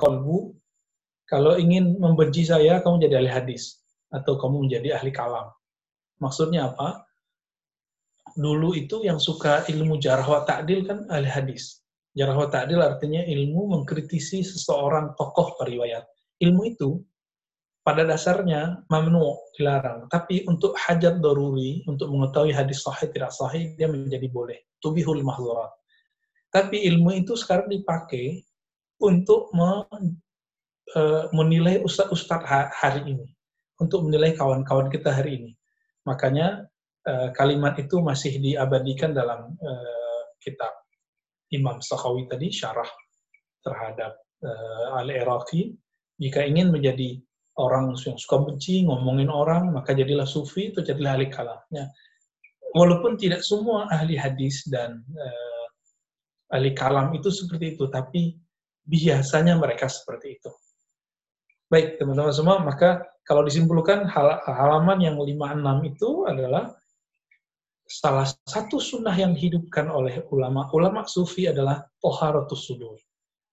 kolbu, kalau ingin membenci saya, kamu jadi ahli hadis. Atau kamu menjadi ahli kalam. Maksudnya apa? Dulu itu yang suka ilmu jarah wa ta'dil kan ahli hadis. Jarah wa ta'dil artinya ilmu mengkritisi seseorang tokoh periwayat. Ilmu itu pada dasarnya mamnu dilarang. Tapi untuk hajat daruri, untuk mengetahui hadis sahih tidak sahih, dia menjadi boleh. Tubihul mahzurat. Tapi ilmu itu sekarang dipakai untuk Eh, menilai ustadz-ustadz hari ini, untuk menilai kawan-kawan kita hari ini. Makanya uh, kalimat itu masih diabadikan dalam uh, kitab Imam Sakhawi tadi, syarah terhadap Al-Iraqi. Jika ingin menjadi orang yang suka benci, ngomongin orang, maka jadilah sufi, itu jadilah ahli kalam. Ya. Walaupun tidak semua ahli hadis dan uh, ahli kalam itu seperti itu, tapi biasanya mereka seperti itu. Baik, teman-teman semua, maka kalau disimpulkan hal halaman yang 56 itu adalah salah satu sunnah yang dihidupkan oleh ulama. Ulama sufi adalah toharatus sudur.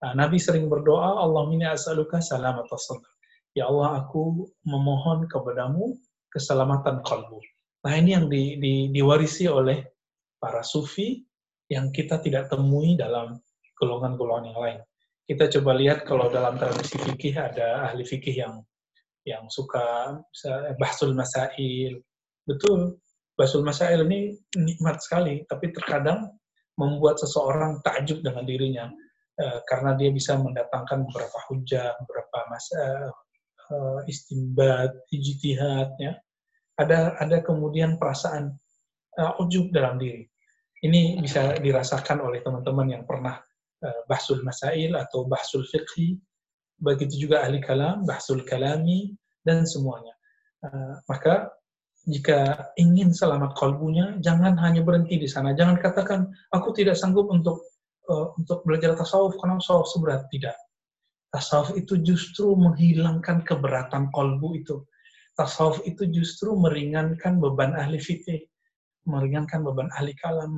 Nah, Nabi sering berdoa, Allah minni as'aluka salamat sadr. Ya Allah, aku memohon kepadamu keselamatan kalbu. Nah, ini yang di, di, diwarisi oleh para sufi yang kita tidak temui dalam golongan-golongan yang lain kita coba lihat kalau dalam tradisi fikih ada ahli fikih yang yang suka bahsul masail. Betul, bahsul masail ini nikmat sekali, tapi terkadang membuat seseorang takjub dengan dirinya uh, karena dia bisa mendatangkan beberapa hujah, beberapa masa uh, istimbat, ijtihad ya. Ada ada kemudian perasaan ujub dalam diri. Ini bisa dirasakan oleh teman-teman yang pernah Eh, bahsul masail atau bahsul fiqhi, begitu juga ahli kalam, bahsul kalami, dan semuanya. Eh, maka jika ingin selamat kalbunya, jangan hanya berhenti di sana. Jangan katakan, aku tidak sanggup untuk uh, untuk belajar tasawuf karena tasawuf seberat. Tidak. Tasawuf itu justru menghilangkan keberatan kalbu itu. Tasawuf itu justru meringankan beban ahli fikih, meringankan beban ahli kalam,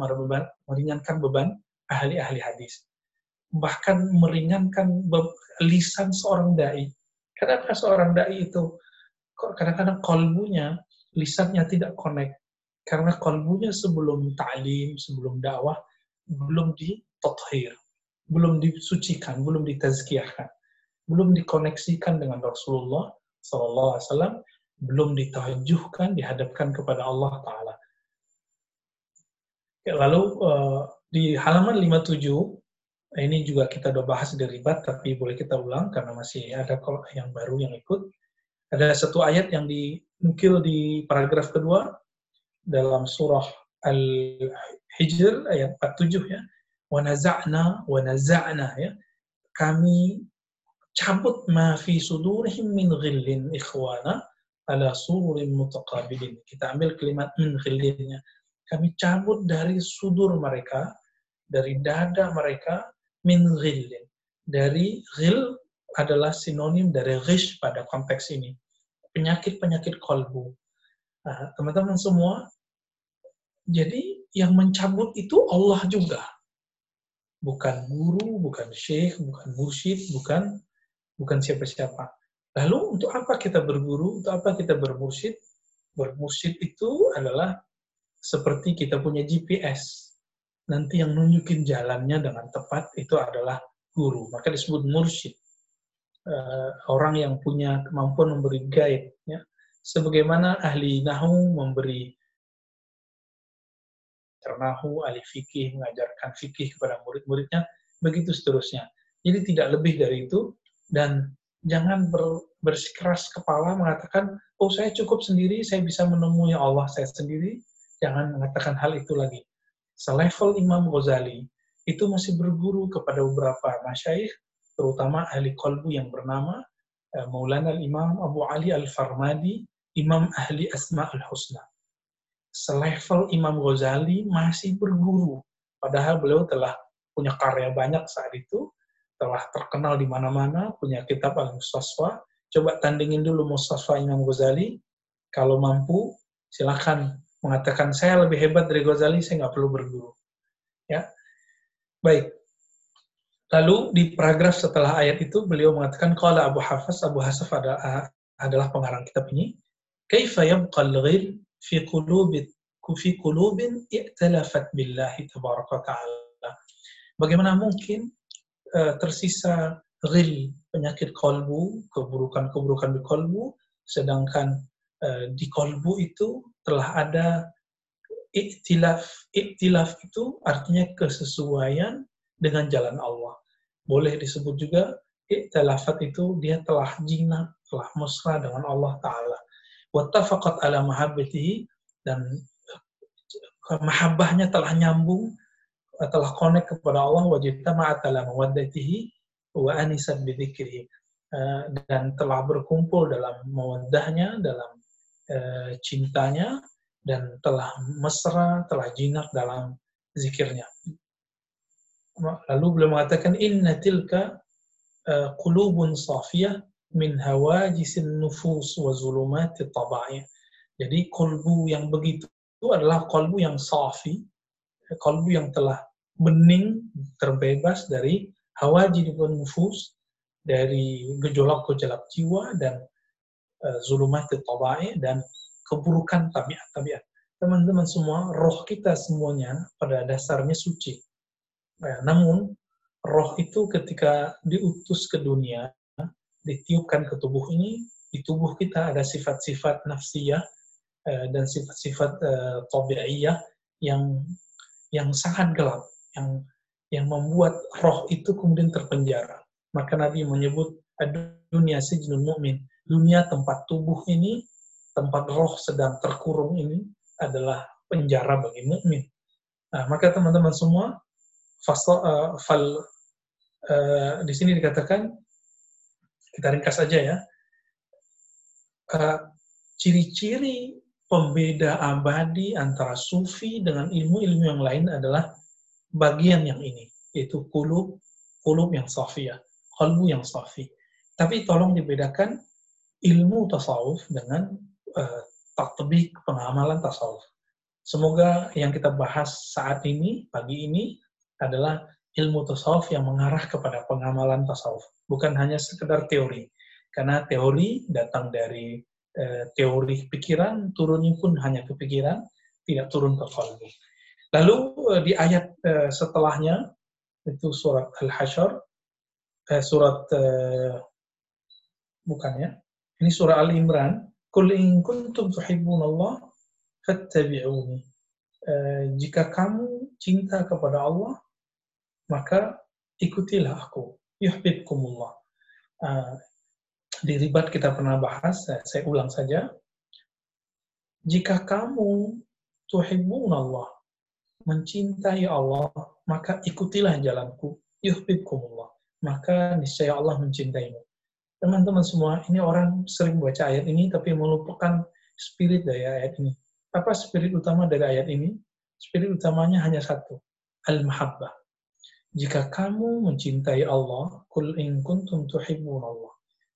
meringankan beban ahli-ahli hadis bahkan meringankan lisan seorang dai. Kenapa seorang dai itu kadang-kadang kolbunya, lisannya tidak connect. Karena kolbunya sebelum ta'lim, sebelum dakwah, belum ditothir, belum disucikan, belum ditazkiyahkan, belum dikoneksikan dengan Rasulullah SAW, belum ditajuhkan, dihadapkan kepada Allah Ta'ala. Lalu uh, di halaman 57, Nah, ini juga kita udah bahas di ribat, tapi boleh kita ulang karena masih ada yang baru yang ikut. Ada satu ayat yang dinukil di paragraf kedua dalam surah Al-Hijr ayat 47 ya. Wa naza'na wa naza'na ya. Kami cabut ma fi sudurihim min ghillin ikhwana ala sururin mutaqabilin. Kita ambil kalimat min ghillinnya. Kami cabut dari sudur mereka, dari dada mereka, min ghillin. Dari ghil adalah sinonim dari ghish pada konteks ini. Penyakit-penyakit kolbu. Nah, teman-teman semua, jadi yang mencabut itu Allah juga. Bukan guru, bukan syekh, bukan mursyid, bukan bukan siapa-siapa. Lalu untuk apa kita berguru? Untuk apa kita bermursyid? Bermursyid itu adalah seperti kita punya GPS nanti yang nunjukin jalannya dengan tepat itu adalah guru. Maka disebut mursyid. Uh, orang yang punya kemampuan memberi guide. Ya. Sebagaimana ahli nahu memberi nahu, ahli fikih mengajarkan fikih kepada murid-muridnya, begitu seterusnya. Jadi tidak lebih dari itu, dan jangan ber, bersikeras kepala mengatakan, oh saya cukup sendiri, saya bisa menemui Allah saya sendiri. Jangan mengatakan hal itu lagi selevel Imam Ghazali itu masih berguru kepada beberapa masyaikh, terutama ahli kolbu yang bernama uh, Maulana Imam Abu Ali Al-Farmadi, Imam Ahli Asma Al-Husna. Selevel Imam Ghazali masih berguru, padahal beliau telah punya karya banyak saat itu, telah terkenal di mana-mana, punya kitab Al-Mustasfa. Coba tandingin dulu Mustasfa Imam Ghazali, kalau mampu silakan mengatakan saya lebih hebat dari Ghazali, saya nggak perlu berguru. Ya, baik. Lalu di paragraf setelah ayat itu beliau mengatakan qala Abu Hafs Abu Hasaf adalah, adalah pengarang kitab ini kaifa yabqa al-ghil fi qulubi fi qulubin i'talafat billahi tabaraka ta'ala bagaimana mungkin uh, tersisa ghil penyakit kolbu keburukan-keburukan di kolbu sedangkan uh, di kolbu itu telah ada iktilaf. Iktilaf itu artinya kesesuaian dengan jalan Allah. Boleh disebut juga iktilafat itu dia telah jinak, telah mesra dengan Allah Ta'ala. Wattafaqat ala mahabbatihi dan mahabbahnya telah nyambung, telah connect kepada Allah, wajittama'at ala mawaddatihi wa anisat bidhikrihi. Eh, dan telah berkumpul dalam mawaddahnya, dalam uh, cintanya, dan telah mesra, telah jinak dalam zikirnya. Lalu beliau mengatakan inna tilka uh, qulubun safiyah min hawajisin nufus wa zulumati tabai. Jadi kolbu yang begitu itu adalah kolbu yang safi, kolbu yang telah bening, terbebas dari hawajid nufus, dari gejolak-gejolak jiwa dan zulumat tabai dan keburukan tabiat-tabiat. Teman-teman semua, roh kita semuanya pada dasarnya suci. Nah, namun, roh itu ketika diutus ke dunia, ditiupkan ke tubuh ini, di tubuh kita ada sifat-sifat nafsiyah eh, dan sifat-sifat uh, tabi'iyah yang yang sangat gelap, yang yang membuat roh itu kemudian terpenjara. Maka Nabi menyebut dunia sijnul mu'min, dunia tempat tubuh ini tempat roh sedang terkurung ini adalah penjara bagi mukmin. Nah, maka teman-teman semua, fasal, uh, fal, uh, di sini dikatakan, kita ringkas saja ya, uh, ciri-ciri pembeda abadi antara sufi dengan ilmu-ilmu yang lain adalah bagian yang ini, yaitu kulub, kulub yang safi ya, kalbu yang safi. Tapi tolong dibedakan ilmu tasawuf dengan uh, tatbik pengamalan tasawuf. Semoga yang kita bahas saat ini, pagi ini, adalah ilmu tasawuf yang mengarah kepada pengamalan tasawuf. Bukan hanya sekedar teori. Karena teori datang dari uh, teori pikiran, turunnya pun hanya ke pikiran, tidak turun ke kalbu. Lalu uh, di ayat uh, setelahnya, itu surat Al-Hasyr, uh, surat, uh, bukan ya, ini surah Al-Imran, Kul in kuntum Allah fattabi'uni. Uh, jika kamu cinta kepada Allah, maka ikutilah aku. Yuhibbukumullah. Uh, di ribat kita pernah bahas, saya, ulang saja. Jika kamu tuhibbun Allah, mencintai Allah, maka ikutilah jalanku. Yuhibbukumullah. Maka niscaya Allah mencintaimu teman-teman semua, ini orang sering baca ayat ini tapi melupakan spirit dari ayat ini. Apa spirit utama dari ayat ini? Spirit utamanya hanya satu, al-mahabbah. Jika kamu mencintai Allah, kul in kuntum tuhibbun Allah.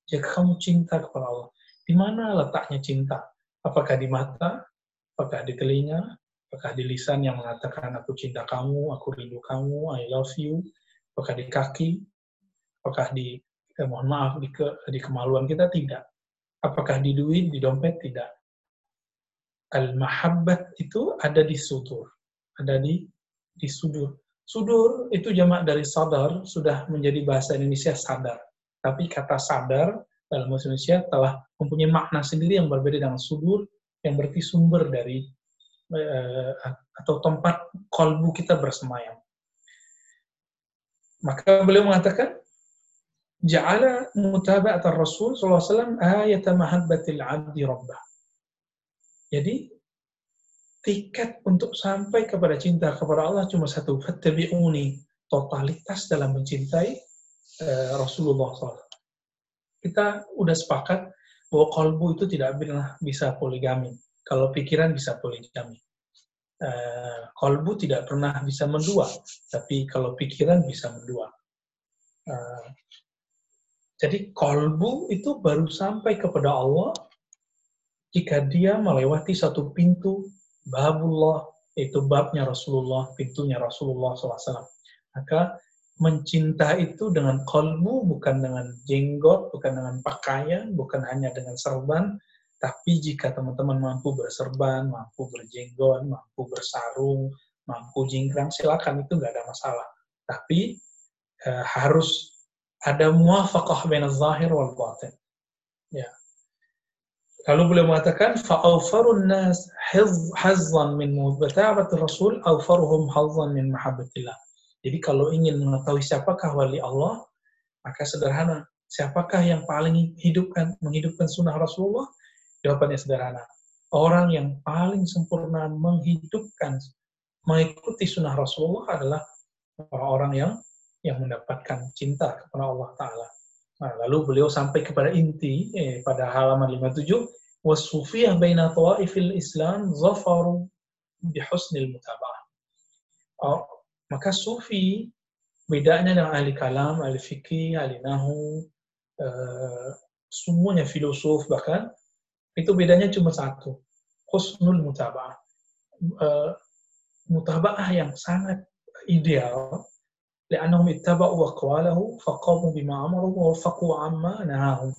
Jika kamu cinta kepada Allah, di mana letaknya cinta? Apakah di mata? Apakah di telinga? Apakah di lisan yang mengatakan aku cinta kamu, aku rindu kamu, I love you? Apakah di kaki? Apakah di eh, mohon maaf di, ke, di kemaluan kita tidak. Apakah di duit, di dompet tidak. Al-mahabbat itu ada di sudur, ada di di sudur. Sudur itu jamak dari sadar, sudah menjadi bahasa Indonesia sadar. Tapi kata sadar dalam bahasa Indonesia telah mempunyai makna sendiri yang berbeda dengan sudur, yang berarti sumber dari eh, atau tempat kolbu kita bersemayam. Maka beliau mengatakan, ja'ala mutaba'at Rasul SAW ayat mahabbatil abdi rabbah. Jadi, tiket untuk sampai kepada cinta kepada Allah cuma satu, fattabi'uni, totalitas dalam mencintai uh, Rasulullah SAW. Kita udah sepakat bahwa kolbu itu tidak bisa poligami. Kalau pikiran bisa poligami. Uh, kolbu tidak pernah bisa mendua, tapi kalau pikiran bisa mendua. Uh, jadi kolbu itu baru sampai kepada Allah jika dia melewati satu pintu babullah, itu babnya Rasulullah, pintunya Rasulullah SAW. Maka mencinta itu dengan kolbu, bukan dengan jenggot, bukan dengan pakaian, bukan hanya dengan serban, tapi jika teman-teman mampu berserban, mampu berjenggot, mampu bersarung, mampu jingkrang, silakan itu nggak ada masalah. Tapi eh, harus ada muwafaqah bin zahir wal batin. Ya. Lalu beliau mengatakan fa'awfarun nas hazzan min mubatabati rasul awfaruhum hazzan min mahabbatillah. Jadi kalau ingin mengetahui siapakah wali Allah, maka sederhana. Siapakah yang paling hidupkan, menghidupkan sunnah Rasulullah? Jawabannya sederhana. Orang yang paling sempurna menghidupkan, mengikuti sunnah Rasulullah adalah orang-orang yang yang mendapatkan cinta kepada Allah Ta'ala. Nah, lalu beliau sampai kepada inti, eh, pada halaman 57, وَالصُّفِيَةْ بَيْنَ طَوَائِفِ الْإِسْلَامِ ظَفَرُوا بِحُسْنِ الْمُتَابَعَةِ maka sufi bedanya dengan ahli kalam, ahli fikih, ahli nahu, uh, semuanya filosof bahkan itu bedanya cuma satu, husnul mutaba'ah. Uh, mutaba'ah yang sangat ideal لأنهم اتبعوا wa qalahu بما أمروا ووفقوا عما نهاهم.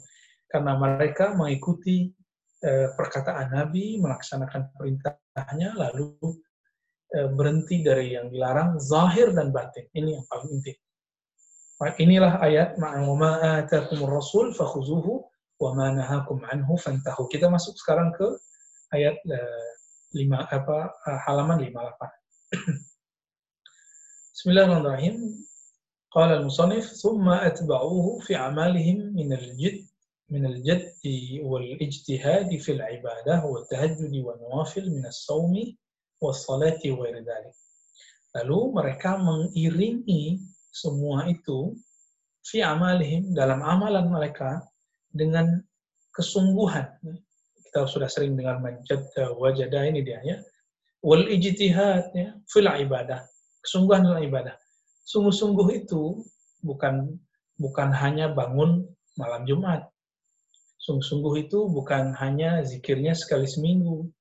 Karena mereka mengikuti eh, perkataan Nabi, melaksanakan perintahnya, lalu eh, berhenti dari yang dilarang, zahir dan batin. Ini yang paling inti. Inilah ayat ma'amuma atakumur rasul fakhuzuhu wa ma nahakum anhu. Kita masuk sekarang ke ayat eh, lima apa eh، halaman 58. Bismillahirrahmanirrahim. Qala al-musannif thumma atba'uhu fi amalihim min al-jidd من الجد والاجتهاد في العبادة والتهجد والنوافل من الصوم wassalati wa Lalu mereka mengiringi semua itu fi amalihim dalam amalan mereka dengan kesungguhan. Kita sudah sering dengar manjad wajada ini dia ya. Wal ijtihad ya fil ibadah. Kesungguhan dalam ibadah. Sungguh-sungguh itu bukan bukan hanya bangun malam Jumat. Sungguh-sungguh itu bukan hanya zikirnya sekali seminggu,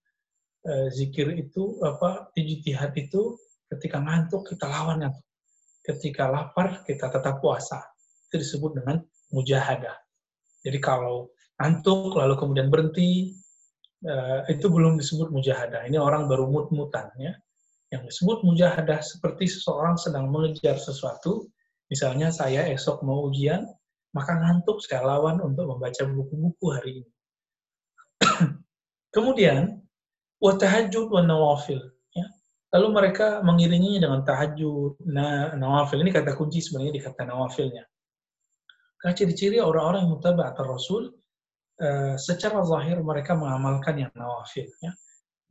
Eh, zikir itu apa ijtihad itu ketika ngantuk kita lawan ngantuk. Ketika lapar kita tetap puasa. Itu disebut dengan mujahadah. Jadi kalau ngantuk lalu kemudian berhenti uh, itu belum disebut mujahadah. Ini orang baru mut-mutan ya. Yang disebut mujahadah seperti seseorang sedang mengejar sesuatu. Misalnya saya esok mau ujian, maka ngantuk saya lawan untuk membaca buku-buku hari ini. Kemudian wa tahajud wa nawafil. Ya. Lalu mereka mengiringinya dengan tahajud, nah, nawafil. Ini kata kunci sebenarnya di kata nawafilnya. Karena ciri-ciri orang-orang yang mutaba atau Rasul, uh, secara zahir mereka mengamalkan yang nawafil. Ya.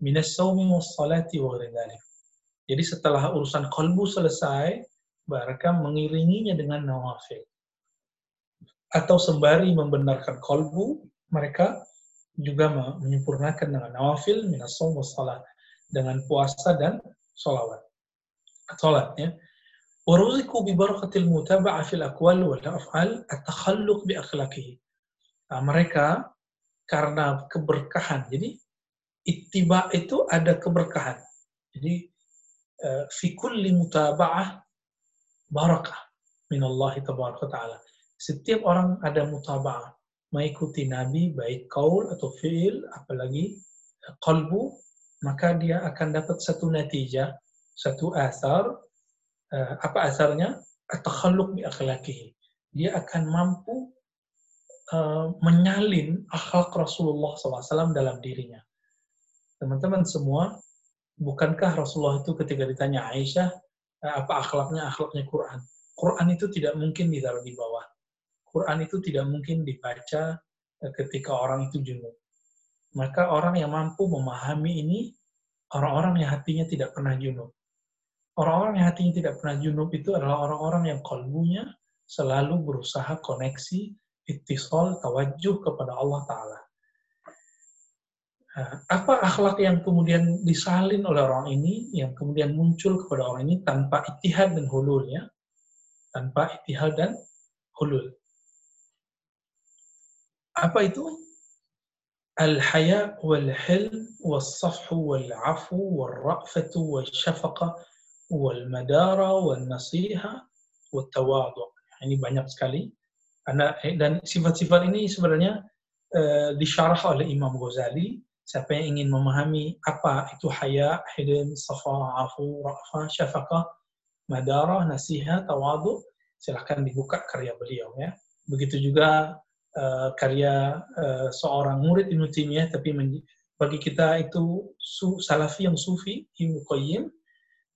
Minas sawmi wa salati wa Jadi setelah urusan kolbu selesai, mereka mengiringinya dengan nawafil. Atau sembari membenarkan kolbu, mereka juga menyempurnakan dengan nawafil minas salat dengan puasa dan solawat. Salat ya. Bi mutaba'a fil aqwal wal af'al at-takhalluq bi akhlaqihi. Nah, mereka karena keberkahan. Jadi ittiba itu ada keberkahan. Jadi eh, fi kulli mutaba'ah barakah min Allah taala. Setiap orang ada mutaba'ah mengikuti Nabi baik kaul atau fi'il apalagi kalbu maka dia akan dapat satu natijah satu asar. Uh, apa asarnya? At-takhalluq bi akhlaqihi. Dia akan mampu menyalin akhlak Rasulullah SAW dalam dirinya. Teman-teman semua bukankah Rasulullah itu ketika ditanya Aisyah uh, apa akhlaknya akhlaknya Quran Quran itu tidak mungkin ditaruh di bawah Quran itu tidak mungkin dibaca eh, ketika orang itu junub. Maka orang yang mampu memahami ini, orang-orang yang hatinya tidak pernah junub. Orang-orang yang hatinya tidak pernah junub itu adalah orang-orang yang kalbunya selalu berusaha koneksi, ittisal, tawajuh kepada Allah Ta'ala. Nah, apa akhlak yang kemudian disalin oleh orang ini, yang kemudian muncul kepada orang ini tanpa itihad dan hulul ya? Tanpa itihad dan hulul. Apa itu? Al-haya wal-hilm wal-safhu wal-afu wal-ra'fatu wal-syafaqa wal-madara wal-nasiha wa tawadu. Ini banyak sekali. Karena dan sifat-sifat ini sebenarnya uh, disyarah oleh Imam Ghazali. Siapa yang ingin memahami apa itu haya, hilm, safa, afu, rafa, syafaqah, madarah, nasihat, tawadu, silahkan dibuka karya beliau ya. Begitu juga uh, karya uh, seorang murid Ibnu Taimiyah tapi bagi kita itu su, salafi yang sufi Ibnu Qayyim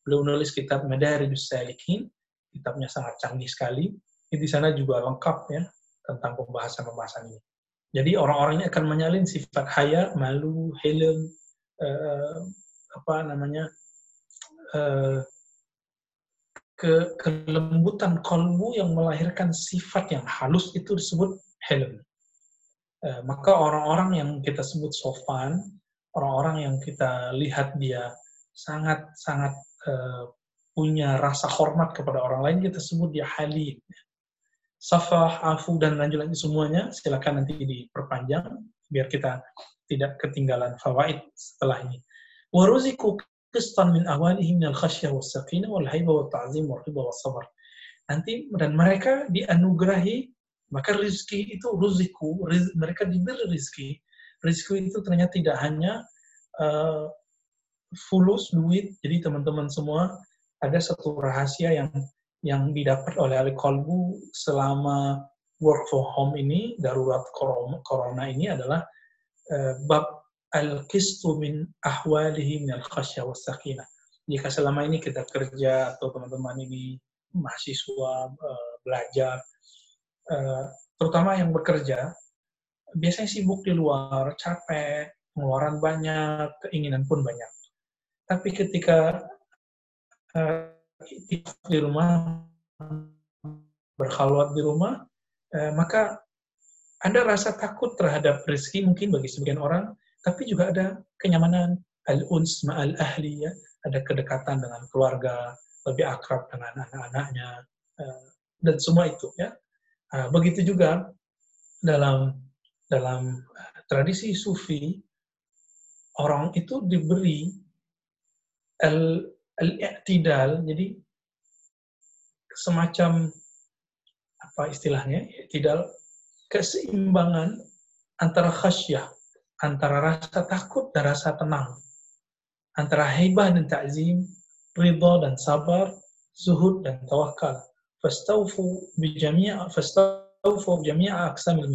beliau nulis kitab Madarijus Salikin kitabnya sangat canggih sekali di sana juga lengkap ya tentang pembahasan-pembahasan ini jadi orang-orangnya akan menyalin sifat haya malu helm uh, apa namanya ke kelembutan kolbu yang melahirkan sifat yang halus itu disebut helm Eh, maka orang-orang yang kita sebut sofan, orang-orang yang kita lihat dia sangat-sangat uh, punya rasa hormat kepada orang lain, kita sebut dia halim. Safah, afu, dan lanjut-lanjut semuanya, silakan nanti diperpanjang, biar kita tidak ketinggalan fawaid setelah ini. Waruziku qistan min awalihim min al-khasyah wa saqina wal haiba wa ta'zim wa riba sabar. Nanti, dan mereka dianugerahi maka rizki itu ruziku, riz, mereka diberi rizki. Rizki itu ternyata tidak hanya uh, fulus, duit. Jadi teman-teman semua ada satu rahasia yang yang didapat oleh Ali Kolbu selama work from home ini, darurat corona ini adalah uh, bab al-kistu min ahwalihi min al-khasyah wa sakinah. Jika selama ini kita kerja atau teman-teman ini mahasiswa uh, belajar, Eh, terutama yang bekerja, biasanya sibuk di luar, capek, pengeluaran banyak, keinginan pun banyak. Tapi ketika di rumah, berkhalwat di rumah, uh, maka ada rasa takut terhadap rezeki mungkin bagi sebagian orang, tapi juga ada kenyamanan al-uns ma'al ahli, ya, ada kedekatan dengan keluarga, lebih akrab dengan anak-anaknya, dan semua itu. ya Nah, begitu juga dalam dalam tradisi sufi orang itu diberi al-i'tidal jadi semacam apa istilahnya? I'tidal keseimbangan antara khasyah antara rasa takut dan rasa tenang antara hibah dan ta'zim ridha dan sabar zuhud dan tawakal fastaufu bijami'a fastaufu jami'a aqsamil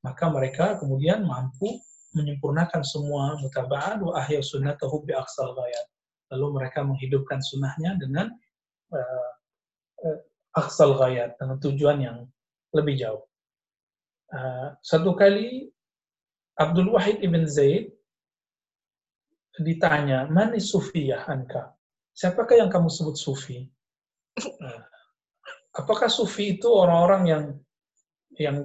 maka mereka kemudian mampu menyempurnakan semua mutaba'at wa ahya sunnatahu bi aqsal ghayat lalu mereka menghidupkan sunnahnya dengan uh, uh, aqsal ghayat dengan tujuan yang lebih jauh uh, satu kali Abdul Wahid ibn Zaid ditanya, mana sufiyah anka? Siapakah yang kamu sebut sufi? apakah sufi itu orang-orang yang yang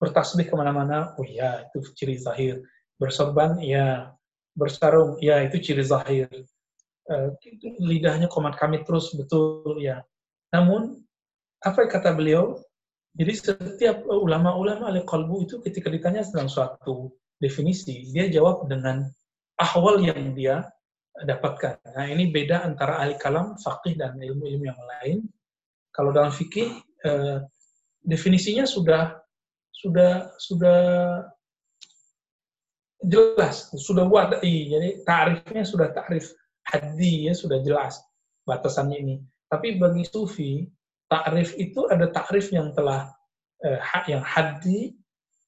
bertasbih ke mana-mana? Oh iya, itu ciri zahir. Bersorban, iya. Bersarung, iya, itu ciri zahir. Uh, lidahnya komat kami terus, betul, ya. Namun, apa yang kata beliau? Jadi setiap ulama-ulama al kalbu itu ketika ditanya tentang suatu definisi, dia jawab dengan ahwal yang dia dapatkan. Nah, ini beda antara ahli kalam, faqih, dan ilmu-ilmu yang lain. Kalau dalam fikih eh, definisinya sudah sudah sudah jelas, sudah wadai. Jadi tarifnya sudah tarif haddi ya sudah jelas batasannya ini. Tapi bagi sufi, takrif itu ada takrif yang telah eh, yang haddi,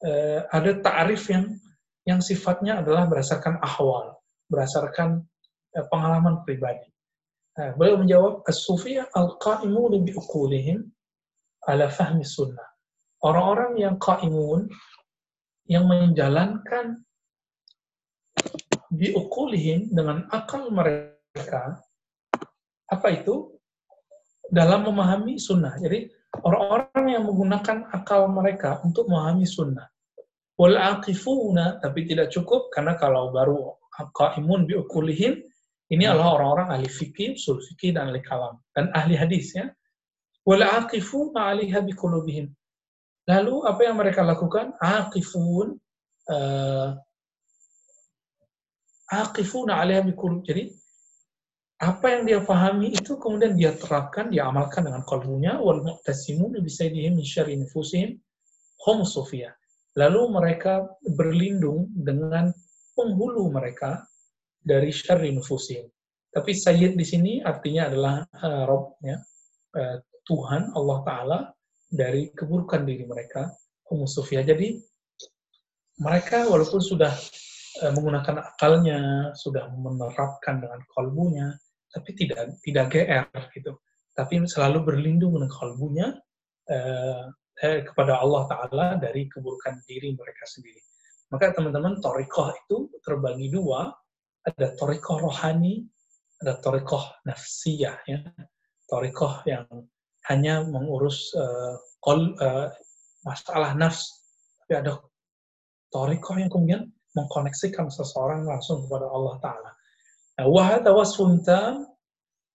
eh, ada takrif yang yang sifatnya adalah berdasarkan ahwal, berdasarkan eh, pengalaman pribadi. Nah, beliau menjawab, As-sufiyah al-qa'imun bi'ukulihim ala fahmi sunnah. Orang-orang yang qa'imun, yang menjalankan bi'ukulihim dengan akal mereka, mereka apa itu dalam memahami sunnah. Jadi orang-orang yang menggunakan akal mereka untuk memahami sunnah. Wal aqifuna tapi tidak cukup karena kalau baru qaimun biukulihim ini hmm. adalah orang-orang ahli fikih, usul fikih dan ahli kalam dan ahli hadis ya. Wal aqifu ma'aliha biqulubihim. Lalu apa yang mereka lakukan? Aqifun uh, aqifuna 'alaiha biqulub. Jadi apa yang dia pahami itu kemudian dia terapkan, dia amalkan dengan kalbunya wal mu'tasimun bisaidihim min syarri nufusihim hum sufia. Lalu mereka berlindung dengan penghulu mereka dari syarri nufusihim. Tapi sayyid di sini artinya adalah uh, Rob, ya, uh, Tuhan Allah Taala dari keburukan diri mereka hum sufia. Jadi mereka walaupun sudah uh, menggunakan akalnya, sudah menerapkan dengan kalbunya, tapi tidak tidak GR gitu. Tapi selalu berlindung dengan kalbunya eh, eh, kepada Allah Ta'ala dari keburukan diri mereka sendiri. Maka teman-teman, torikoh itu terbagi dua. Ada torikoh rohani, ada torikoh nafsiyah. Ya. Torikoh yang hanya mengurus uh, kol, uh, masalah nafs. Tapi ada torikoh yang kemudian mengkoneksikan seseorang langsung kepada Allah Ta'ala. Wahada wasfun tam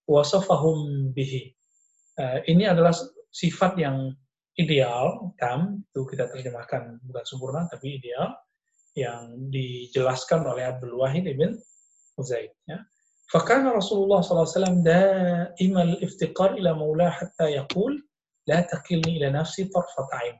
wasafahum bihi. Ini adalah sifat yang ideal, tam, itu kita terjemahkan bukan sempurna, tapi ideal, yang dijelaskan oleh Abdul Wahid ibn Zaid. Ya. Fakana Rasulullah SAW daimal iftiqar ila maulah hatta yaqul la taqilni ila nafsi tarfata'in.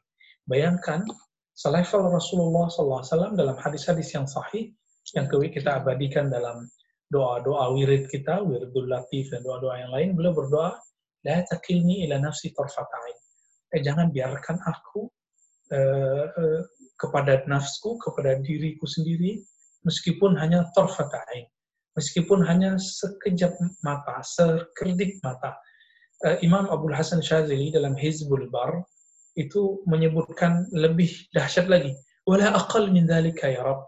Bayangkan, selevel Rasulullah SAW dalam hadis-hadis yang sahih, yang kita abadikan dalam doa-doa wirid kita, wiridul latif dan doa-doa yang lain, beliau berdoa, la takilni ila nafsi tarfata'in. Eh, jangan biarkan aku uh, uh, kepada nafsku, kepada diriku sendiri, meskipun hanya tarfata'in. Meskipun hanya sekejap mata, sekerdik mata. Uh, Imam Abdul Hasan Syazili dalam Hizbul Bar itu menyebutkan lebih dahsyat lagi. Wala aqal min dhalika ya Rab.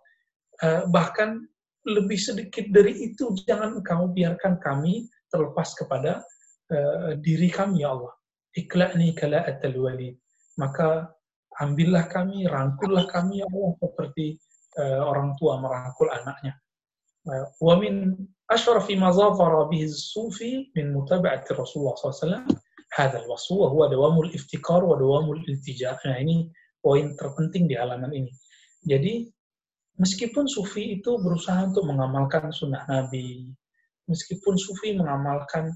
Uh, bahkan lebih sedikit dari itu jangan engkau biarkan kami terlepas kepada uh, diri kami ya Allah. Ikla'ni kala'atal walid. Maka ambillah kami, rangkullah kami ya Allah seperti uh, orang tua merangkul anaknya. Uh, wa min ashrafi ma zafara bihi sufi min mutaba'ati Rasulullah SAW hadha al-wasfu wa huwa dawamul iftikar wa dawamul iltija. Nah ini poin terpenting di halaman ini. Jadi meskipun sufi itu berusaha untuk mengamalkan sunnah Nabi, meskipun sufi mengamalkan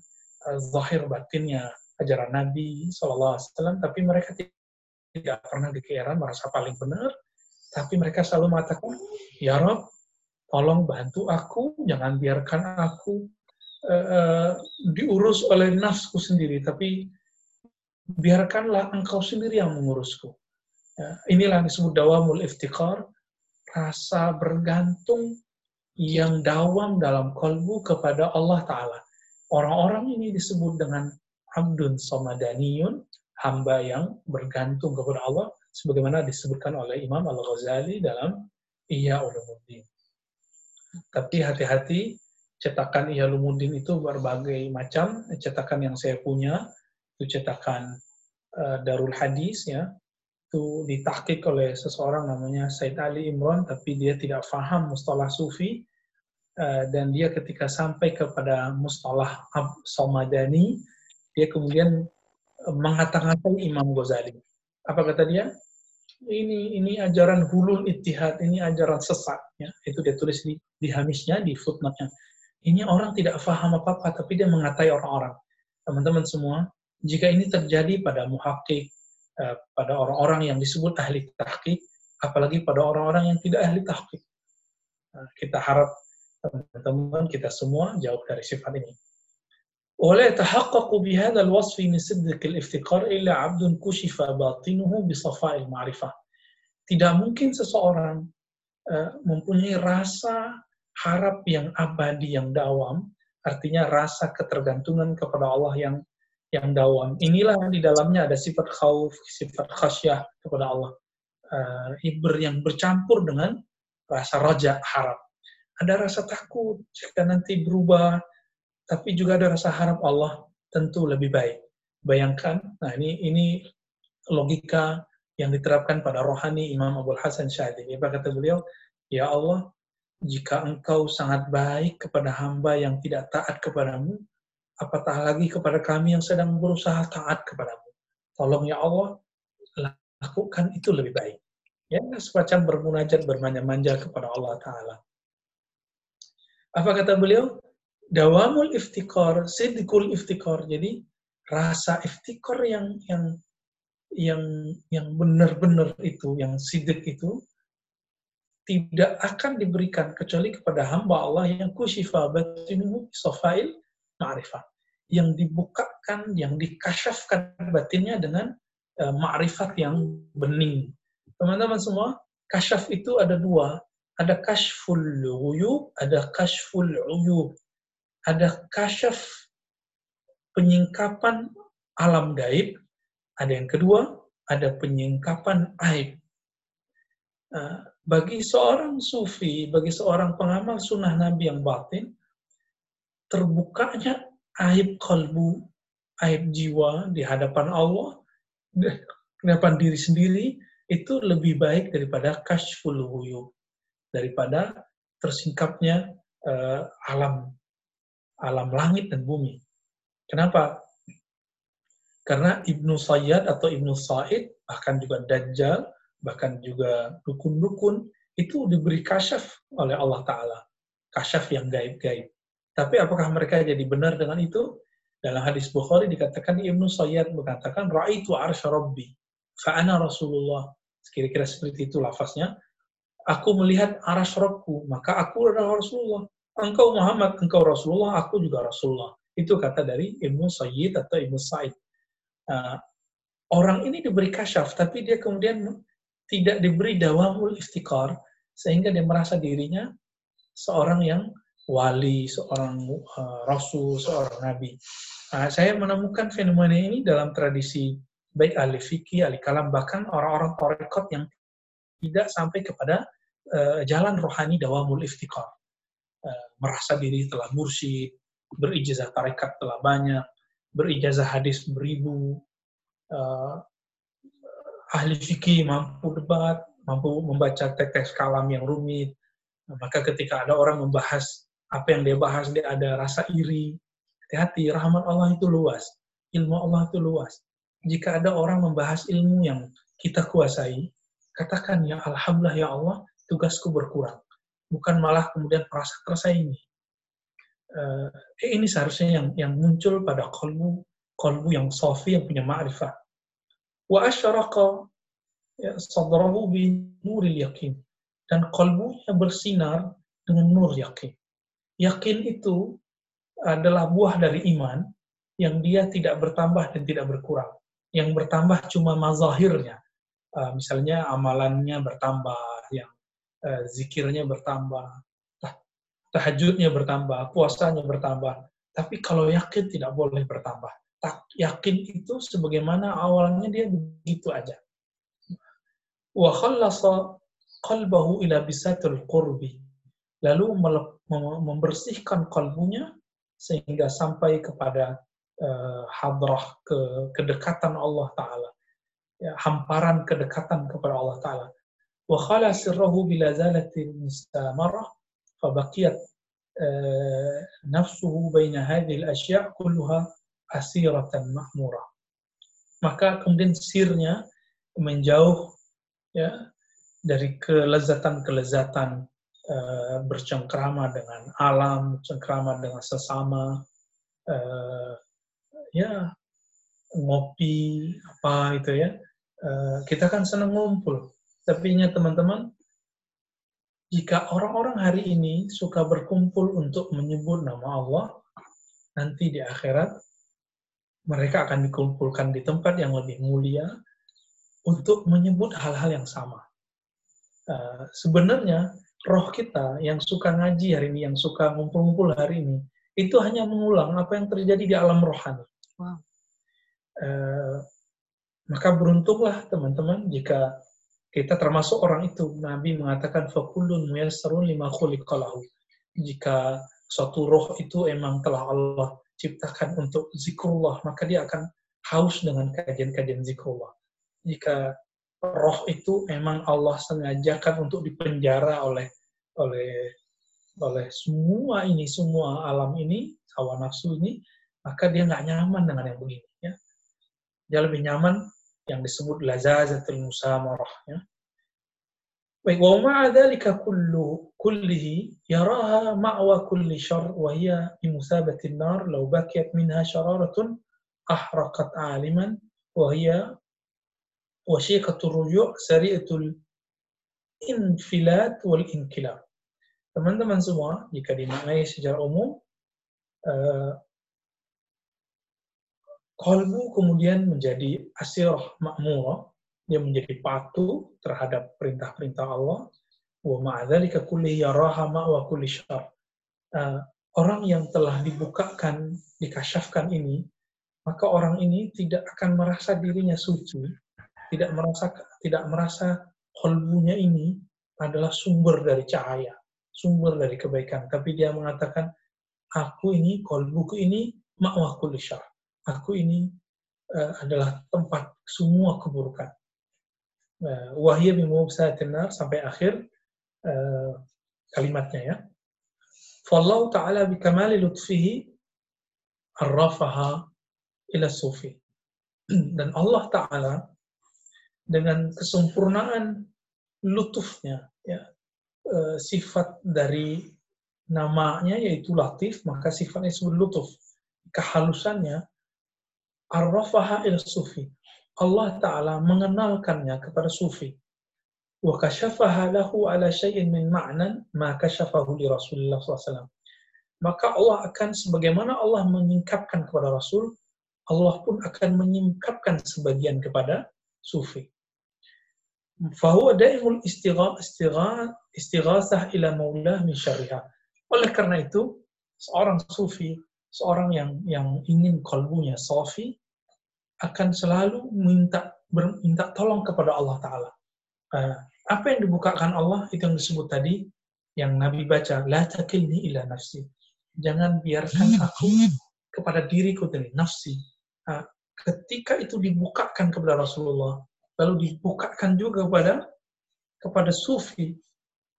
uh, zahir batinnya ajaran Nabi SAW, tapi mereka tidak pernah dikira merasa paling benar, tapi mereka selalu mengatakan, Ya Rob, tolong bantu aku, jangan biarkan aku uh, diurus oleh nafsku sendiri, tapi biarkanlah engkau sendiri yang mengurusku. Ya, inilah disebut dawamul iftikar, rasa bergantung yang dawam dalam kolbu kepada Allah Ta'ala. Orang-orang ini disebut dengan abdun somadaniyun, hamba yang bergantung kepada Allah, sebagaimana disebutkan oleh Imam Al-Ghazali dalam Iya Ulumuddin. Tapi hati-hati, cetakan Iya Ulumuddin itu berbagai macam. Cetakan yang saya punya, itu cetakan uh, Darul Hadis, ya, itu ditahkik oleh seseorang namanya Said Ali Imran, tapi dia tidak faham mustalah sufi, eh, dan dia ketika sampai kepada mustalah Somadani, dia kemudian eh, mengata-ngatai Imam Ghazali. Apa kata dia? Ini ini ajaran hulul ittihad, ini ajaran sesat. Ya. Itu dia tulis di, di hamisnya, di footnote-nya. Ini orang tidak faham apa-apa, tapi dia mengatai orang-orang. Teman-teman semua, jika ini terjadi pada muhakkik, Eh, pada orang-orang yang disebut ahli tahqiq, apalagi pada orang-orang yang tidak ahli tahqiq. Nah, kita harap teman-teman kita semua jauh dari sifat ini. ولا يتحقق بهذا الوصف من صدق الافتقار إلا عبد كشف باطنه بصفاء المعرفة. Tidak mungkin seseorang uh, mempunyai rasa harap yang abadi, yang dawam, artinya rasa ketergantungan kepada Allah yang yang dawam. Inilah di dalamnya ada sifat khauf, sifat khasyah kepada Allah. Uh, yang bercampur dengan rasa raja, harap. Ada rasa takut jika nanti berubah, tapi juga ada rasa harap Allah tentu lebih baik. Bayangkan, nah ini ini logika yang diterapkan pada rohani Imam Abu Hasan Syadili. Apa kata beliau? Ya Allah, jika engkau sangat baik kepada hamba yang tidak taat kepadamu, apatah lagi kepada kami yang sedang berusaha taat kepadamu. Tolong ya Allah, lakukan itu lebih baik. Ya, semacam bermunajat, bermanja-manja kepada Allah Ta'ala. Apa kata beliau? dawamul iftikor, sidikul iftikor. Jadi rasa iftikor yang yang yang yang benar-benar itu, yang sidik itu tidak akan diberikan kecuali kepada hamba Allah yang kusyifa batinuhu sofail ma'rifah. Yang dibukakan, yang dikasyafkan batinnya dengan uh, ma'rifat yang bening. Teman-teman semua, kasyaf itu ada dua. Ada kashful uyub, ada kashful uyub. Ada kasyaf penyingkapan alam gaib. Ada yang kedua, ada penyingkapan aib. Uh, bagi seorang sufi, bagi seorang pengamal sunnah Nabi yang batin, terbukanya aib kalbu, aib jiwa di hadapan Allah, di hadapan diri sendiri, itu lebih baik daripada kashful huyub, daripada tersingkapnya uh, alam alam langit dan bumi. Kenapa? Karena Ibnu Sayyad atau Ibnu Said, bahkan juga Dajjal, bahkan juga dukun-dukun, itu diberi kasyaf oleh Allah Ta'ala. Kasyaf yang gaib-gaib. Tapi apakah mereka jadi benar dengan itu? Dalam hadis Bukhari dikatakan Ibnu Sayyad mengatakan Ra'aitu arsy rabbi fa'ana Rasulullah. Kira-kira seperti itu lafaznya. Aku melihat aras Rabbku, maka aku adalah Rasulullah. Engkau Muhammad, engkau Rasulullah, aku juga Rasulullah. Itu kata dari Ibnu Sayyid atau Ibnu Sa'id. Uh, orang ini diberi kasyaf, tapi dia kemudian tidak diberi dawamul iftikar, sehingga dia merasa dirinya seorang yang wali, seorang uh, rasul, seorang nabi. Uh, saya menemukan fenomena ini dalam tradisi baik ahli fikih, ahli kalam, bahkan orang-orang torekot yang tidak sampai kepada uh, jalan rohani dawamul iftikar. Uh, merasa diri telah mursyid, berijazah tarekat telah banyak, berijazah hadis beribu, uh, ahli fikih mampu debat, mampu membaca teks-teks kalam yang rumit. Maka ketika ada orang membahas apa yang dia bahas, dia ada rasa iri. Hati-hati, rahmat Allah itu luas. Ilmu Allah itu luas. Jika ada orang membahas ilmu yang kita kuasai, katakan, ya Alhamdulillah ya Allah, tugasku berkurang. Bukan malah kemudian merasa tersaingi. Uh, ini seharusnya yang yang muncul pada kolbu kolbu yang sofi yang punya ma'rifah wa asyaraqa ya, sadrahu bi nuril yakin dan kalbunya bersinar dengan nur yakin. Yakin itu adalah buah dari iman yang dia tidak bertambah dan tidak berkurang. Yang bertambah cuma mazahirnya. Uh, misalnya amalannya bertambah, yang uh, zikirnya bertambah, tahajudnya bertambah, puasanya bertambah. Tapi kalau yakin tidak boleh bertambah tak yakin itu sebagaimana awalnya dia begitu aja. Wa khallasa qalbahu ila bisatul qurbi. Lalu membersihkan kalbunya sehingga sampai kepada uh, hadrah ke kedekatan Allah taala. Ya, hamparan kedekatan kepada Allah taala. Wa khala sirrahu bila zalatil mustamarah fabaqiyat uh, nafsuhu baina hadhihi al-ashya' kulluha asiratan mahmurah. Maka kemudian sirnya menjauh ya dari kelezatan-kelezatan uh, bercengkrama dengan alam, bercengkrama dengan sesama, uh, ya ngopi apa itu ya. Uh, kita kan senang ngumpul. Tapi ingat teman-teman, jika orang-orang hari ini suka berkumpul untuk menyebut nama Allah, nanti di akhirat mereka akan dikumpulkan di tempat yang lebih mulia untuk menyebut hal-hal yang sama. Uh, sebenarnya roh kita yang suka ngaji hari ini, yang suka ngumpul-ngumpul hari ini, itu hanya mengulang apa yang terjadi di alam rohani. Wow. Uh, maka beruntunglah teman-teman jika kita termasuk orang itu. Nabi mengatakan fakulun muyassarun lima khuliqalahu. Jika suatu roh itu emang telah Allah ciptakan untuk zikrullah, maka dia akan haus dengan kajian-kajian zikrullah. Jika roh itu memang Allah sengajakan untuk dipenjara oleh oleh oleh semua ini, semua alam ini, hawa nafsu ini, maka dia nggak nyaman dengan yang begini. Ya. Dia lebih nyaman yang disebut lazazatul musamarah. Ya. Baik, wa ma'a dhalika kullu kullihi yaraha ma'wa kulli syarr wa hiya bimusabati an-nar law bakiyat minha syararatun ahraqat 'aliman wa hiya ruju' sari'atul infilat wal inkilab. Teman-teman semua, jika dimaknai secara umum, uh, kolbu kemudian menjadi asirah makmurah, dia menjadi patuh terhadap perintah-perintah Allah. Wa kulli ma'wa kulli syar. Uh, orang yang telah dibukakan, dikasyafkan ini, maka orang ini tidak akan merasa dirinya suci, tidak merasa tidak merasa kolbunya ini adalah sumber dari cahaya, sumber dari kebaikan. Tapi dia mengatakan, aku ini, kolbuku ini, ma'wa kulli syar. Aku ini uh, adalah tempat semua keburukan wahia bimubsatin nar sampai akhir uh, kalimatnya ya. Fallahu ta'ala bikamali lutfihi arrafaha ila sufi. Dan Allah Ta'ala dengan kesempurnaan lutufnya, ya, uh, sifat dari namanya yaitu latif, maka sifatnya disebut lutuf. Kehalusannya, arrafaha ila sufi. Allah Ta'ala mengenalkannya kepada sufi. Wa kasyafaha lahu ala syai'in min ma'nan ma kasyafahu li Rasulullah SAW. Maka Allah akan, sebagaimana Allah menyingkapkan kepada Rasul, Allah pun akan menyingkapkan sebagian kepada sufi. Fahuwa daimul istighasah ila maulah min syariha. Oleh karena itu, seorang sufi, seorang yang yang ingin kalbunya safi, akan selalu minta minta tolong kepada Allah Taala. Uh, apa yang dibukakan Allah itu yang disebut tadi yang Nabi baca la takilni ila nafsi. Jangan biarkan aku kepada diriku sendiri, nafsi. Uh, ketika itu dibukakan kepada Rasulullah, lalu dibukakan juga kepada kepada sufi,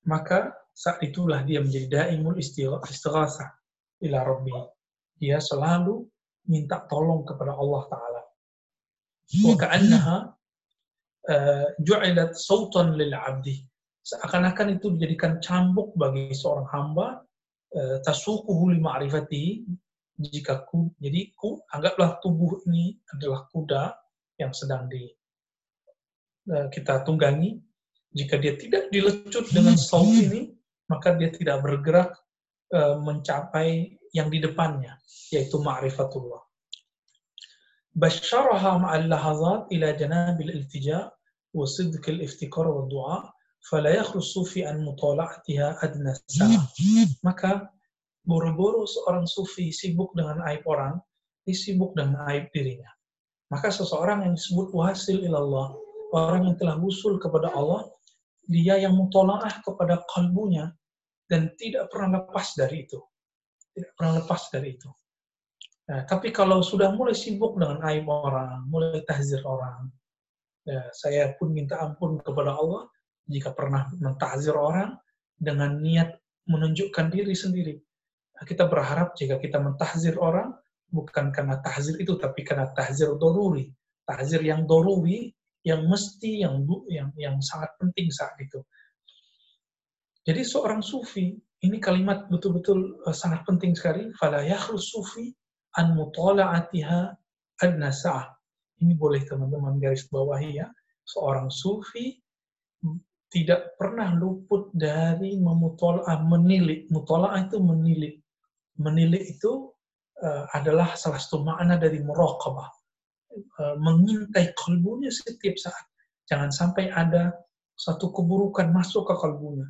maka saat itulah dia menjadi daimul istighasa ila rabbi. Dia selalu minta tolong kepada Allah Ta'ala. Wa ka'annaha eh, ju'ilat sautan lil abdi. Seakan-akan itu dijadikan cambuk bagi seorang hamba eh, tasukuhu lima arifati jika ku jadi ku anggaplah tubuh ini adalah kuda yang sedang di kita tunggangi jika dia tidak dilecut dengan saut ini maka dia tidak bergerak mencapai yang di depannya yaitu ma'rifatullah بشرها مع اللحظات إلى جناب الالتجاء وصدق الافتكار والدعاء فلا يخلو الصوفي عن مطالعتها أدنى الساعة maka buru-buru seorang sufi sibuk dengan aib orang dia sibuk dengan aib dirinya maka seseorang yang disebut wasil ilallah orang yang telah usul kepada Allah dia yang mutolaah kepada kalbunya dan tidak pernah lepas dari itu tidak pernah lepas dari itu Nah, tapi kalau sudah mulai sibuk dengan aib orang, mulai tahzir orang, ya, saya pun minta ampun kepada Allah jika pernah mentahzir orang dengan niat menunjukkan diri sendiri. Nah, kita berharap jika kita mentahzir orang, bukan karena tahzir itu, tapi karena tahzir doruri. Tahzir yang doruri, yang mesti, yang yang, yang sangat penting saat itu. Jadi seorang sufi, ini kalimat betul-betul uh, sangat penting sekali. Fala yakhlus sufi an mutala'atiha adna sa'ah. Ini boleh teman-teman garis bawahi ya. Seorang sufi tidak pernah luput dari memutola'ah, menilik. Mutola'ah itu menilik. Menilik itu uh, adalah salah satu makna dari muraqabah. Uh, mengintai kalbunya setiap saat. Jangan sampai ada satu keburukan masuk ke kalbunya.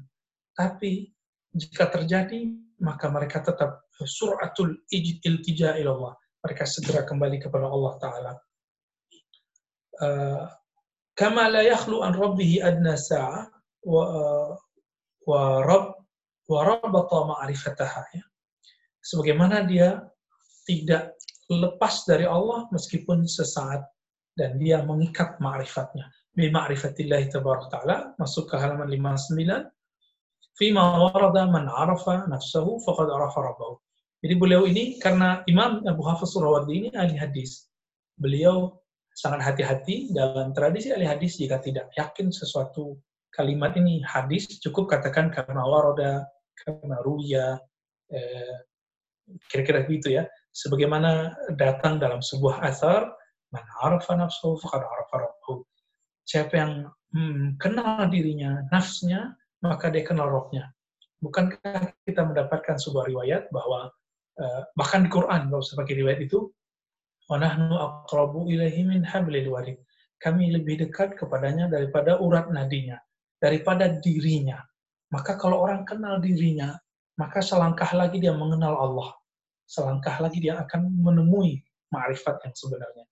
Tapi jika terjadi, maka mereka tetap suratul iltija ilallah. Mereka segera kembali kepada Allah Ta'ala. Uh, kama la yakhlu an rabbihi adna sa'a wa, uh, wa wa ma'rifataha ya. Sebagaimana dia tidak lepas dari Allah meskipun sesaat dan dia mengikat ma'rifatnya. Bi ma'rifatillahi tabaraka ta'ala masuk ke halaman 59 fima warada man arafa nafsahu faqad arafa rabbahu. Jadi beliau ini karena Imam Abu Hafiz Surawardi ini ahli hadis. Beliau sangat hati-hati dalam tradisi ahli hadis jika tidak yakin sesuatu kalimat ini hadis cukup katakan karena waroda, karena ruya, eh, kira-kira begitu ya sebagaimana datang dalam sebuah asar man arafa nafsuhu faqad arafa rabbuhu siapa yang hmm, kenal dirinya nafsnya maka dia kenal rohnya bukankah kita mendapatkan sebuah riwayat bahwa uh, bahkan di Quran kalau sebagai riwayat itu wanahnu aqrabu ilaihi min hablil warid. Kami lebih dekat kepadanya daripada urat nadinya daripada dirinya. Maka kalau orang kenal dirinya maka selangkah lagi dia mengenal Allah. Selangkah lagi dia akan menemui ma'rifat yang sebenarnya.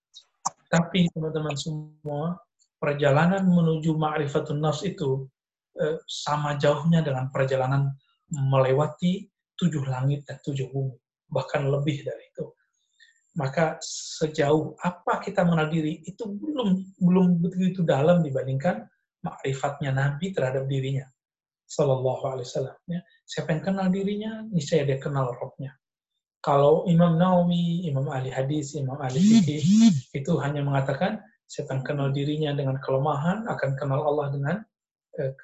Tapi teman-teman semua, perjalanan menuju ma'rifatun nafs itu eh, sama jauhnya dengan perjalanan melewati tujuh langit dan tujuh bumi. Bahkan lebih dari itu maka sejauh apa kita mengenal diri itu belum belum begitu dalam dibandingkan makrifatnya Nabi terhadap dirinya. Sallallahu Alaihi Wasallam. Ya. Siapa yang kenal dirinya, niscaya dia kenal rohnya. Kalau Imam Nawawi, Imam ahli hadis, Imam ahli fikih itu hanya mengatakan yang kenal dirinya dengan kelemahan akan kenal Allah dengan eh,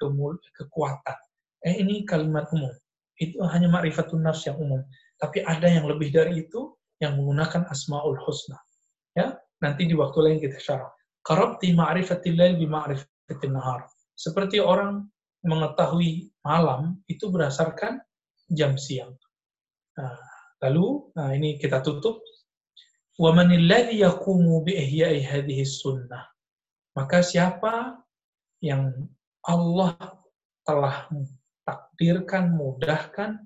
kekuatan. Eh ini kalimat umum. Itu hanya ma'rifatun nafs yang umum. Tapi ada yang lebih dari itu yang menggunakan asmaul husna. Ya, nanti di waktu lain kita syarah. Qarabti ma'rifatillah bi ma'rifatil nahar. Seperti orang mengetahui malam itu berdasarkan jam siang. Nah, lalu, nah ini kita tutup. Sunnah. Maka siapa yang Allah telah takdirkan, mudahkan,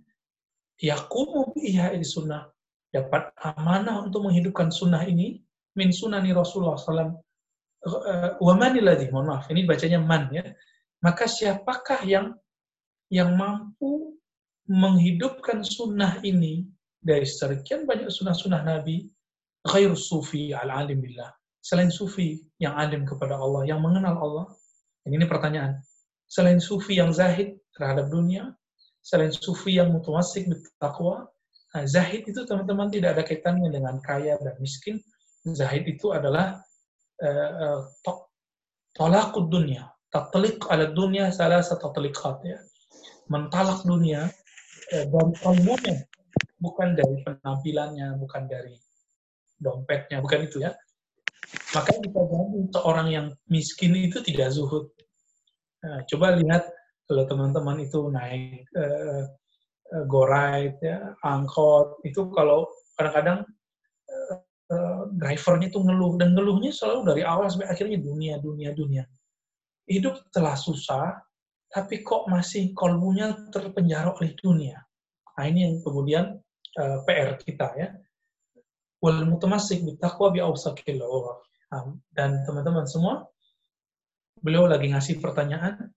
yaqumu bi ihya'i sunnah, dapat amanah untuk menghidupkan sunnah ini min sunani Rasulullah SAW eh, wa manilladhi mohon maaf ini bacanya man ya maka siapakah yang yang mampu menghidupkan sunnah ini dari sekian banyak sunnah-sunnah Nabi ghair sufi al alim billah selain sufi yang alim kepada Allah yang mengenal Allah ini, ini pertanyaan selain sufi yang zahid terhadap dunia selain sufi yang mutawassik bertakwa Nah, zahid itu teman-teman tidak ada kaitannya dengan kaya dan miskin. Zahid itu adalah uh, tolakud dunia. Tatlik ala dunia salah satu tatlikat ya. Mentalak dunia uh, dari kalbunya, bukan dari penampilannya, bukan dari dompetnya, bukan itu ya. Maka kita jadi seorang yang miskin itu tidak zuhud. Nah, coba lihat kalau teman-teman itu naik uh, uh, go ride, ya, angkot, itu kalau kadang-kadang uh, drivernya itu ngeluh, dan ngeluhnya selalu dari awal sampai akhirnya dunia, dunia, dunia. Hidup telah susah, tapi kok masih kolbunya terpenjara oleh dunia. Nah ini yang kemudian uh, PR kita ya. Wal mutamasik bitaqwa bi nah, Dan teman-teman semua, beliau lagi ngasih pertanyaan,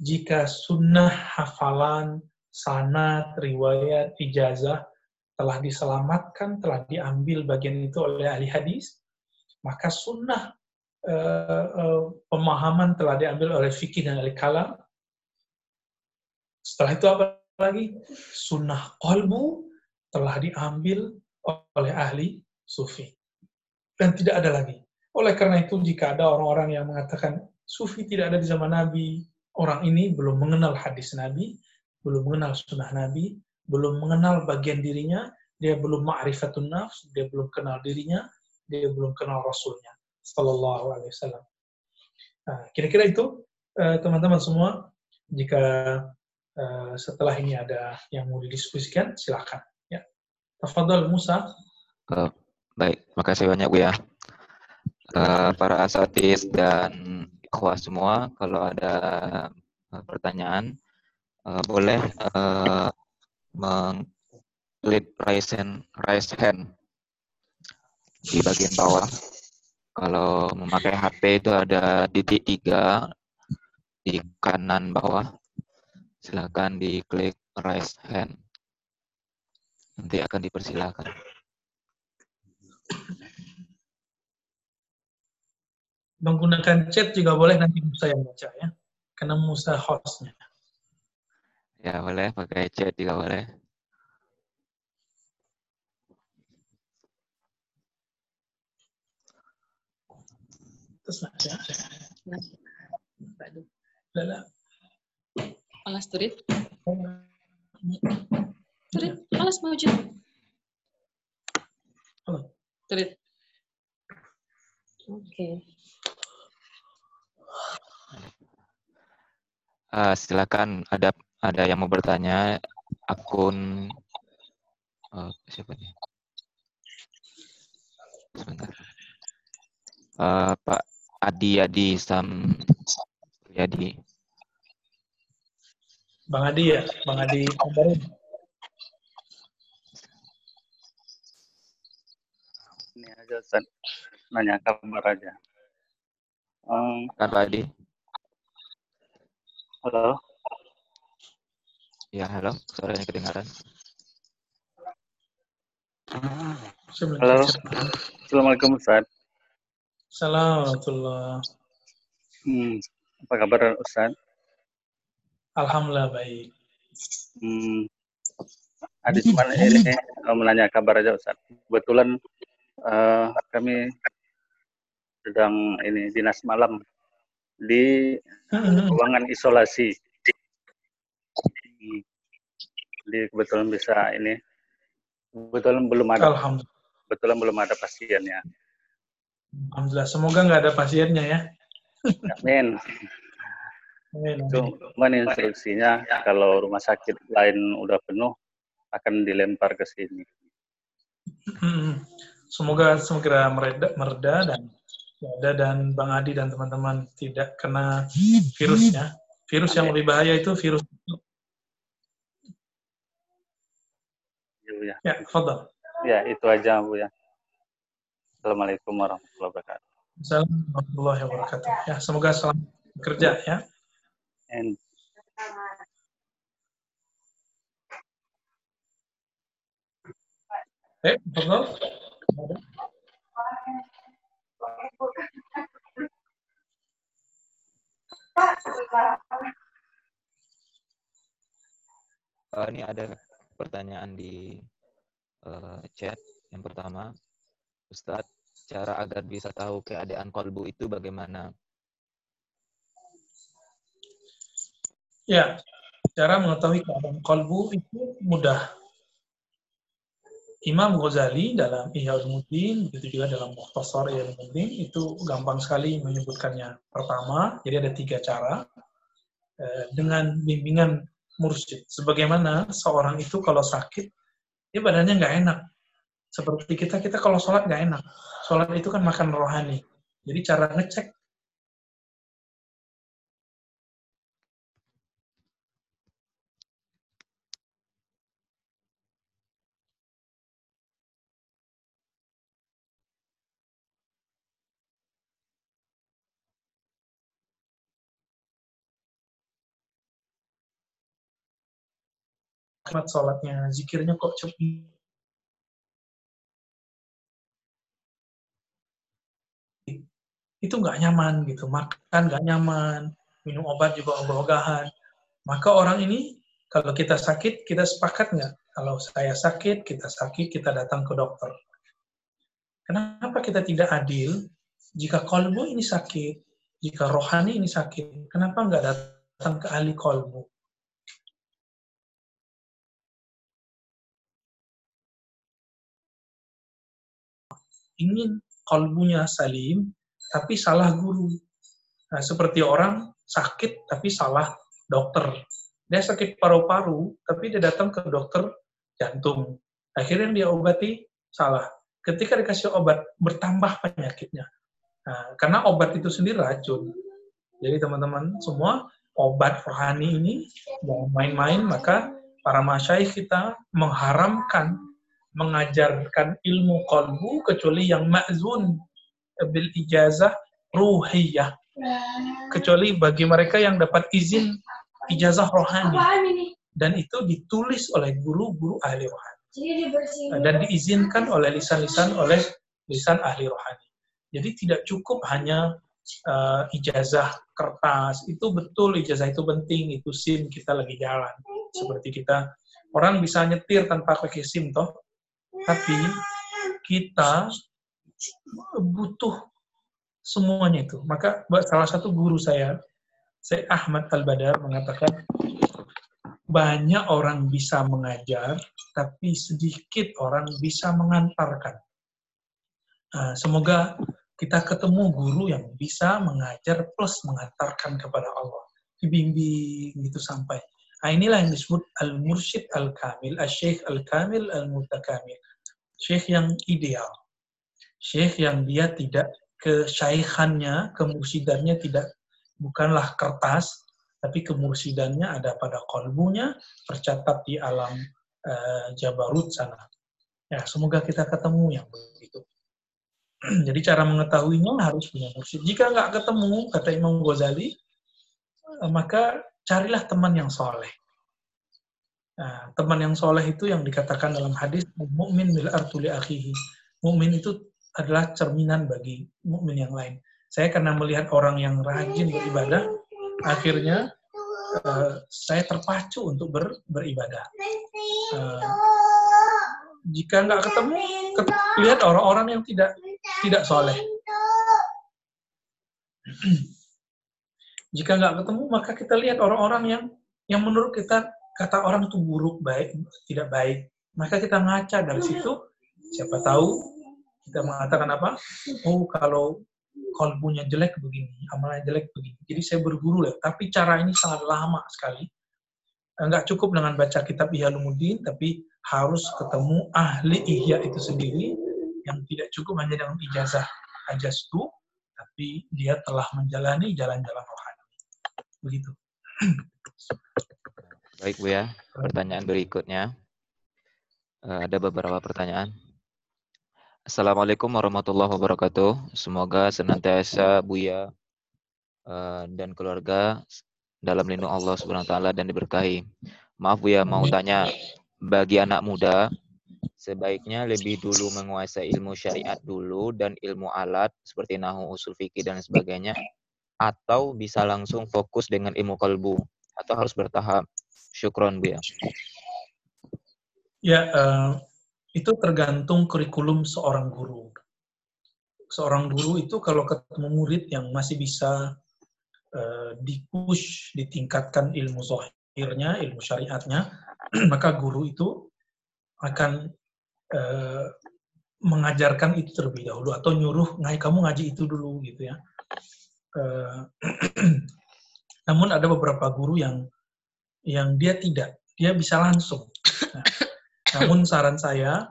jika sunnah hafalan sanad, riwayat, ijazah telah diselamatkan, telah diambil bagian itu oleh ahli hadis, maka sunnah eh, eh, pemahaman telah diambil oleh fikih dan ahli kalam. Setelah itu apa lagi? Sunnah kolbu telah diambil oleh ahli sufi. Dan tidak ada lagi. Oleh karena itu, jika ada orang-orang yang mengatakan sufi tidak ada di zaman Nabi, orang ini belum mengenal hadis Nabi, belum mengenal sunnah Nabi, belum mengenal bagian dirinya, dia belum ma'rifatun nafs, dia belum kenal dirinya, dia belum kenal Rasulnya, Sallallahu Alaihi Wasallam. Nah, kira-kira itu, eh, teman-teman semua, jika eh, setelah ini ada yang mau didiskusikan, silakan. Tafadhal Musa. Uh, baik, makasih banyak Bu ya. Uh, para asatis dan ikhwah semua, kalau ada pertanyaan, uh, boleh uh, mengklik raise hand, raise hand di bagian bawah. Kalau memakai HP itu ada titik tiga di kanan bawah. Silakan diklik raise hand. Nanti akan dipersilakan. Menggunakan chat juga boleh nanti saya baca ya. Karena Musa hostnya. Ya boleh, pakai chat juga boleh. Terus ya. Lala. Alas turit. Turit, iya. malas mau jawab. Turit. Oke. Okay. Uh, silakan ada ada yang mau bertanya akun uh, siapa nih? Sebentar. Uh, Pak Adi Adi Sam Adi. Bang Adi ya, Bang Adi kabarin. Aja Ustaz. Nanya kabar aja. Um, Kan Adi? halo. Ya, halo. Suaranya kedengaran. Halo. Assalamualaikum Ustaz. Assalamualaikum. Hmm, apa kabar Ustaz? Alhamdulillah baik. Hmm, ada cuma ini eh, menanya kabar aja Ustaz. Kebetulan eh, kami sedang ini dinas malam di ruangan isolasi. Jadi kebetulan bisa ini kebetulan belum ada Alhamdulillah. kebetulan belum ada pasiennya. Alhamdulillah. Semoga nggak ada pasiennya ya. Amin. Amin, Itu amin. cuman instruksinya kalau rumah sakit lain udah penuh akan dilempar ke sini. Semoga segera mereda, mereda dan ada dan Bang Adi dan teman-teman tidak kena virusnya. Virus yang lebih bahaya itu virus. Bu, ya. Ya, fadal. ya, itu aja Bu ya. Assalamualaikum warahmatullahi wabarakatuh. Assalamualaikum warahmatullahi wabarakatuh. Ya, semoga selamat bekerja ya. And Eh, fadal. Eh, ini ada pertanyaan di eh, chat. Yang pertama, Ustadz, cara agar bisa tahu keadaan kolbu itu bagaimana? Ya, cara mengetahui keadaan kolbu itu mudah. Imam Ghazali dalam Ihya Ulumuddin, begitu juga dalam Mukhtasar Ihya Ulumuddin, itu gampang sekali menyebutkannya. Pertama, jadi ada tiga cara eh, dengan bimbingan mursyid. Sebagaimana seorang itu kalau sakit, dia badannya nggak enak. Seperti kita, kita kalau sholat nggak enak. Sholat itu kan makan rohani. Jadi cara ngecek nikmat sholatnya, zikirnya kok cepet. Itu nggak nyaman gitu, makan nggak nyaman, minum obat juga ogah-ogahan. Maka orang ini, kalau kita sakit, kita sepakat nggak? Kalau saya sakit, kita sakit, kita datang ke dokter. Kenapa kita tidak adil? Jika kolbu ini sakit, jika rohani ini sakit, kenapa nggak datang ke ahli kolbu? Ingin kalbunya salim, tapi salah guru. Nah, seperti orang sakit tapi salah dokter. Dia sakit paru-paru, tapi dia datang ke dokter jantung. Akhirnya dia obati salah. Ketika dikasih obat, bertambah penyakitnya. Nah, karena obat itu sendiri racun. Jadi teman-teman semua, obat rohani ini jangan main-main, maka para masyaikh kita mengharamkan mengajarkan ilmu kalbu kecuali yang ma'zun bil ijazah ruhiyah. Kecuali bagi mereka yang dapat izin ijazah rohani. Dan itu ditulis oleh guru-guru ahli rohani. Dan diizinkan oleh lisan-lisan oleh lisan ahli rohani. Jadi tidak cukup hanya uh, ijazah kertas. Itu betul ijazah itu penting, itu SIM kita lagi jalan. Seperti kita, orang bisa nyetir tanpa pakai SIM toh, tapi kita butuh semuanya itu. Maka salah satu guru saya, saya Ahmad Al-Badar mengatakan, banyak orang bisa mengajar, tapi sedikit orang bisa mengantarkan. Nah, semoga kita ketemu guru yang bisa mengajar plus mengantarkan kepada Allah. Dibimbing gitu sampai. Nah, inilah yang disebut al-mursyid al-kamil, al-syekh al-kamil al-mutakamil. Syekh yang ideal. Syekh yang dia tidak kesyaihannya, kemursidannya tidak bukanlah kertas, tapi kemursidannya ada pada kolbunya, tercatat di alam uh, Jabarut sana. Ya, semoga kita ketemu yang begitu. Jadi cara mengetahuinya harus punya mursyid. Jika nggak ketemu, kata Imam Ghazali, eh, maka carilah teman yang soleh. Nah, teman yang soleh itu yang dikatakan dalam hadis mukmin bil artuli akhihi. Mukmin itu adalah cerminan bagi mukmin yang lain. Saya karena melihat orang yang rajin beribadah, akhirnya uh, saya terpacu untuk ber, beribadah. Uh, jika nggak ketemu, ket, lihat orang-orang yang tidak tidak soleh. jika nggak ketemu, maka kita lihat orang-orang yang yang menurut kita kata orang itu buruk, baik, tidak baik. Maka kita ngaca dari situ, siapa tahu kita mengatakan apa? Oh, kalau kolbunya jelek begini, amalnya jelek begini. Jadi saya berguru lah. Tapi cara ini sangat lama sekali. Enggak cukup dengan baca kitab Ihya Lumuddin, tapi harus ketemu ahli Ihya itu sendiri yang tidak cukup hanya dengan ijazah ajastu, tapi dia telah menjalani jalan-jalan rohani. Begitu. Baik Bu ya, pertanyaan berikutnya. Uh, ada beberapa pertanyaan. Assalamualaikum warahmatullahi wabarakatuh. Semoga senantiasa Buya uh, dan keluarga dalam lindung Allah Subhanahu wa taala dan diberkahi. Maaf Buya mau tanya bagi anak muda sebaiknya lebih dulu menguasai ilmu syariat dulu dan ilmu alat seperti nahu usul fikih dan sebagainya atau bisa langsung fokus dengan ilmu kalbu atau harus bertahap. Syukron Buya. Ya, uh, itu tergantung kurikulum seorang guru. Seorang guru itu kalau ketemu murid yang masih bisa uh, dipush, ditingkatkan ilmu zohirnya, ilmu syariatnya, maka guru itu akan uh, mengajarkan itu terlebih dahulu atau nyuruh ngai kamu ngaji itu dulu gitu ya. Uh, namun ada beberapa guru yang yang dia tidak, dia bisa langsung. Nah, namun saran saya,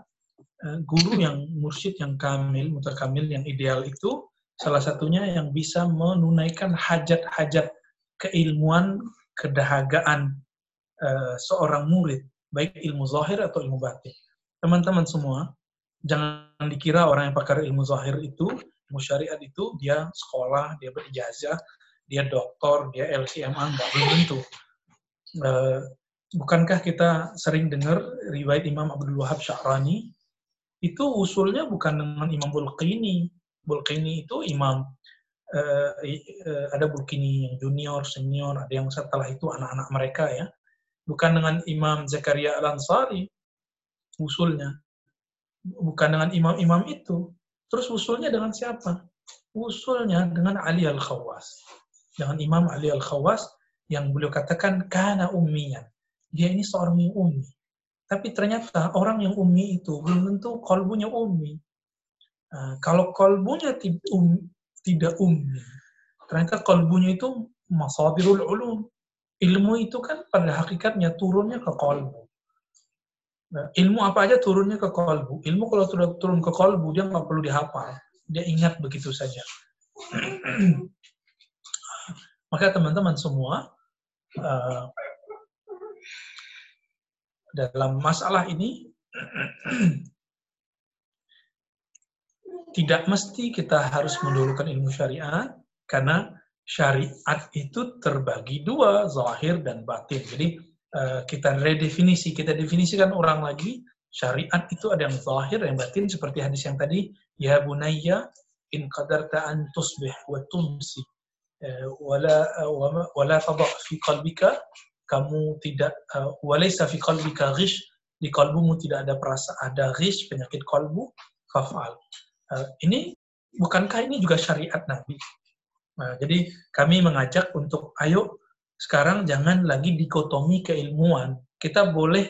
eh, guru yang mursyid yang kamil, mutakamil yang ideal itu salah satunya yang bisa menunaikan hajat-hajat keilmuan, kedahagaan uh, seorang murid, baik ilmu zahir atau ilmu batin. Teman-teman semua, jangan dikira orang yang pakar ilmu zahir itu, ilmu syariat itu, dia sekolah, dia berijazah, dia doktor, dia LCMA, enggak, belum tentu. Uh, bukankah kita sering dengar riwayat Imam Abdul Wahab Sya'rani itu usulnya bukan dengan Imam Bulqini. Bulqini itu imam uh, uh, ada Bulqini yang junior, senior, ada yang setelah itu anak-anak mereka ya. Bukan dengan Imam Zakaria Al-Ansari usulnya. Bukan dengan imam-imam itu. Terus usulnya dengan siapa? Usulnya dengan Ali Al-Khawas. Dengan Imam Ali Al-Khawas yang beliau katakan kana ummiyan dia ini seorang yang ummi. Tapi ternyata orang yang ummi itu belum tentu kolbunya ummi. Uh, kalau kolbunya um, tidak ummi, ternyata kolbunya itu masadirul ulum. Ilmu itu kan pada hakikatnya turunnya ke kolbu. Nah, ilmu apa aja turunnya ke kolbu. Ilmu kalau sudah turun ke kolbu, dia nggak perlu dihafal. Dia ingat begitu saja. Maka teman-teman semua, uh, dalam masalah ini tidak mesti kita harus mendulukan ilmu syariat karena syariat itu terbagi dua, zahir dan batin. Jadi eh, kita redefinisi, kita definisikan orang lagi, syariat itu ada yang zahir, yang batin seperti hadis yang tadi, ya bunayya in qadarta an tusbih wa tumsi eh, wala wala tada fi qalbika kamu tidak uh, walaysa fi qalbika ghish di kalbumu tidak ada perasa ada ghish penyakit kalbu fafal ini bukankah ini juga syariat Nabi nah, jadi kami mengajak untuk ayo sekarang jangan lagi dikotomi keilmuan. Kita boleh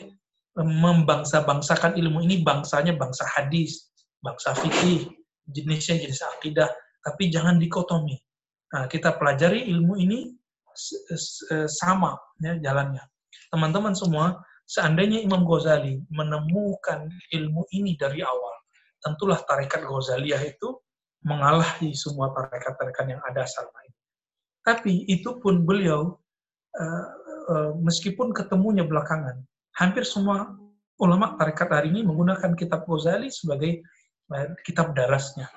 eh, membangsa-bangsakan ilmu ini bangsanya bangsa hadis, bangsa fikih, jenisnya jenis akidah, tapi jangan dikotomi. Nah, kita pelajari ilmu ini sama ya jalannya. Teman-teman semua, seandainya Imam Ghazali menemukan ilmu ini dari awal, tentulah tarekat Ghazaliyah itu mengalahi semua tarekat-tarekat yang ada selama ini. Tapi itu pun beliau, uh, uh, meskipun ketemunya belakangan, hampir semua ulama tarekat hari ini menggunakan kitab Ghazali sebagai uh, kitab darasnya.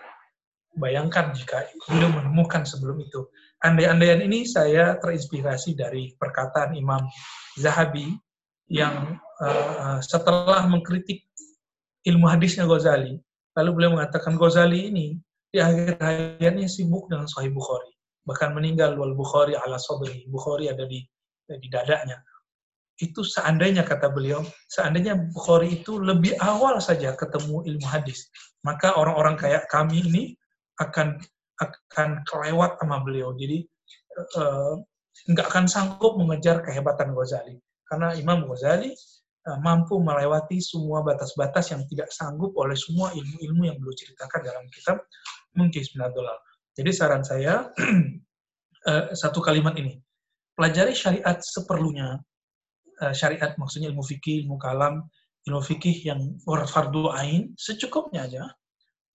Bayangkan jika beliau menemukan sebelum itu. Andai-andaian ini saya terinspirasi dari perkataan Imam Zahabi yang uh, setelah mengkritik ilmu hadisnya Ghazali, lalu beliau mengatakan Ghazali ini di akhir hayatnya sibuk dengan Sahih Bukhari. Bahkan meninggal wal Bukhari ala sadri. Bukhari ada di di dadanya. Itu seandainya kata beliau, seandainya Bukhari itu lebih awal saja ketemu ilmu hadis, maka orang-orang kayak kami ini akan akan kelewat sama beliau. Jadi uh, akan sanggup mengejar kehebatan Ghazali. Karena Imam Ghazali uh, mampu melewati semua batas-batas yang tidak sanggup oleh semua ilmu-ilmu yang beliau ceritakan dalam kitab mungkin Dollar. Jadi saran saya uh, satu kalimat ini. Pelajari syariat seperlunya. Syariat maksudnya ilmu fikih, ilmu kalam, ilmu fikih yang fardu ain secukupnya aja.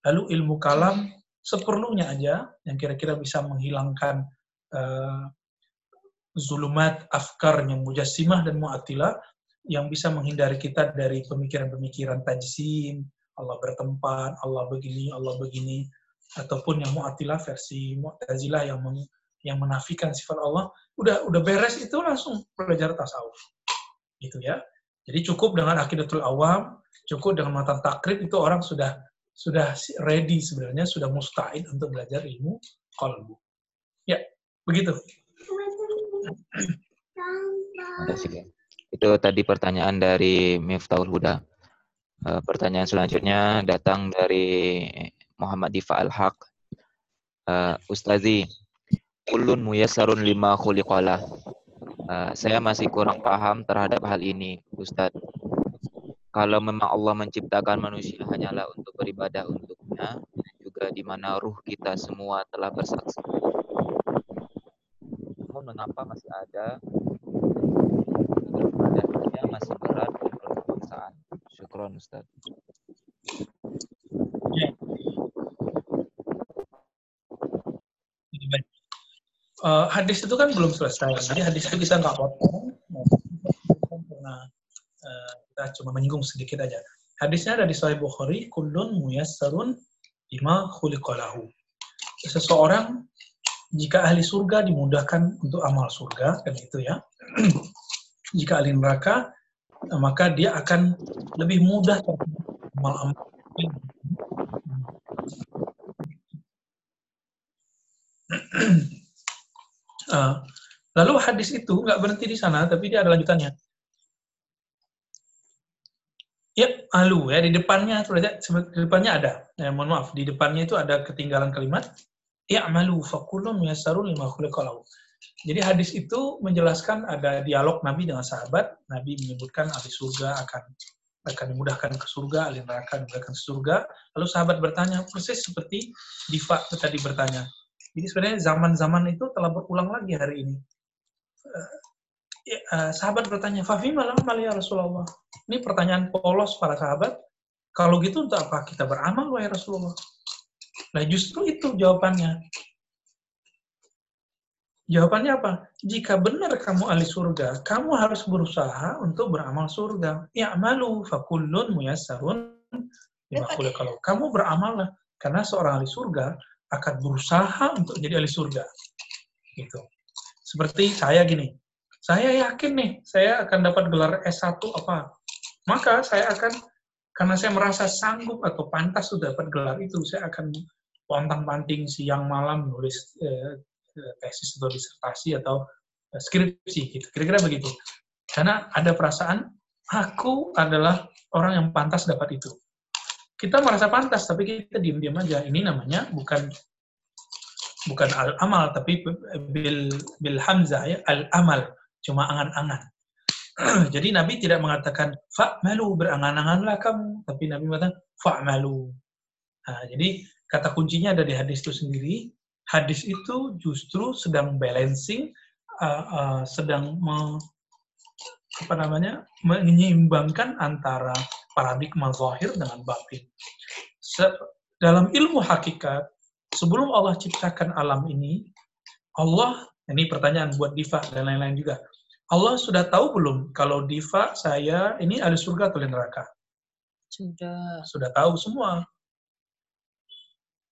Lalu ilmu kalam seperlunya aja yang kira-kira bisa menghilangkan uh, zulumat afkar yang mujassimah dan mu'attilah yang bisa menghindari kita dari pemikiran-pemikiran tajsim, Allah bertempat, Allah begini, Allah begini, ataupun yang mu'attilah versi mu'tazilah yang men, yang menafikan sifat Allah, udah udah beres itu langsung belajar tasawuf. Gitu ya. Jadi cukup dengan akidatul awam, cukup dengan mata takrib itu orang sudah sudah ready sebenarnya, sudah musta'id untuk belajar ilmu kalbu. Ya, begitu. Itu tadi pertanyaan dari Miftahul Huda. Uh, pertanyaan selanjutnya datang dari Muhammad Difa Al-Haq. Uh, Ustazi, kulun muyassarun lima khuliqalah. Uh, saya masih kurang paham terhadap hal ini, Ustaz. Kalau memang Allah menciptakan manusia hanyalah untuk beribadah untuknya, juga di mana ruh kita semua telah bersaksi. Namun mengapa masih ada ibadahnya masih berat dan perlu Syukron Ustaz. Uh, hadis itu kan belum selesai. Jadi hadis itu kita nggak potong. Karena uh, kita cuma menyinggung sedikit aja. Hadisnya ada di Sahih Bukhari, kullun muyassarun lima khuliqalahu. Seseorang jika ahli surga dimudahkan untuk amal surga, kan itu ya. jika ahli neraka, maka dia akan lebih mudah amal-amal uh, lalu hadis itu nggak berhenti di sana, tapi dia ada lanjutannya. Ya, alu ya di depannya di depannya ada. Ya, mohon maaf, di depannya itu ada ketinggalan kalimat ya malu fakulun yasarul lima khuliqalahu. Jadi hadis itu menjelaskan ada dialog Nabi dengan sahabat. Nabi menyebutkan ahli surga akan akan dimudahkan ke surga, ahli neraka dimudahkan ke surga. Lalu sahabat bertanya, persis seperti Diva tadi bertanya. Jadi sebenarnya zaman-zaman itu telah berulang lagi hari ini. Uh, ya, uh, sahabat bertanya, Fafi malam ya Rasulullah. Ini pertanyaan polos para sahabat. Kalau gitu untuk apa kita beramal, wahai Rasulullah? Nah justru itu jawabannya. Jawabannya apa? Jika benar kamu ahli surga, kamu harus berusaha untuk beramal surga. Ya malu fakullun muyassarun kalau kamu beramal karena seorang ahli surga akan berusaha untuk jadi ahli surga. Gitu. Seperti saya gini, saya yakin nih, saya akan dapat gelar S1 apa. Maka saya akan, karena saya merasa sanggup atau pantas sudah dapat gelar itu, saya akan pontang-panting siang malam nulis eh, tesis atau disertasi atau eh, skripsi gitu. Kira-kira begitu. Karena ada perasaan aku adalah orang yang pantas dapat itu. Kita merasa pantas tapi kita diam-diam aja. Ini namanya bukan bukan al-amal tapi bil bil hamzah ya al-amal cuma angan-angan. Jadi Nabi tidak mengatakan fa'malu berangan-anganlah kamu, tapi Nabi mengatakan fa'malu. Nah, jadi kata kuncinya ada di hadis itu sendiri. Hadis itu justru sedang balancing, uh, uh, sedang me, apa namanya menyeimbangkan antara paradigma zahir dengan batin. Se dalam ilmu hakikat, sebelum Allah ciptakan alam ini, Allah, ini pertanyaan buat Diva dan lain-lain juga, Allah sudah tahu belum kalau Diva, saya, ini ada surga atau neraka? Sudah. Sudah tahu semua.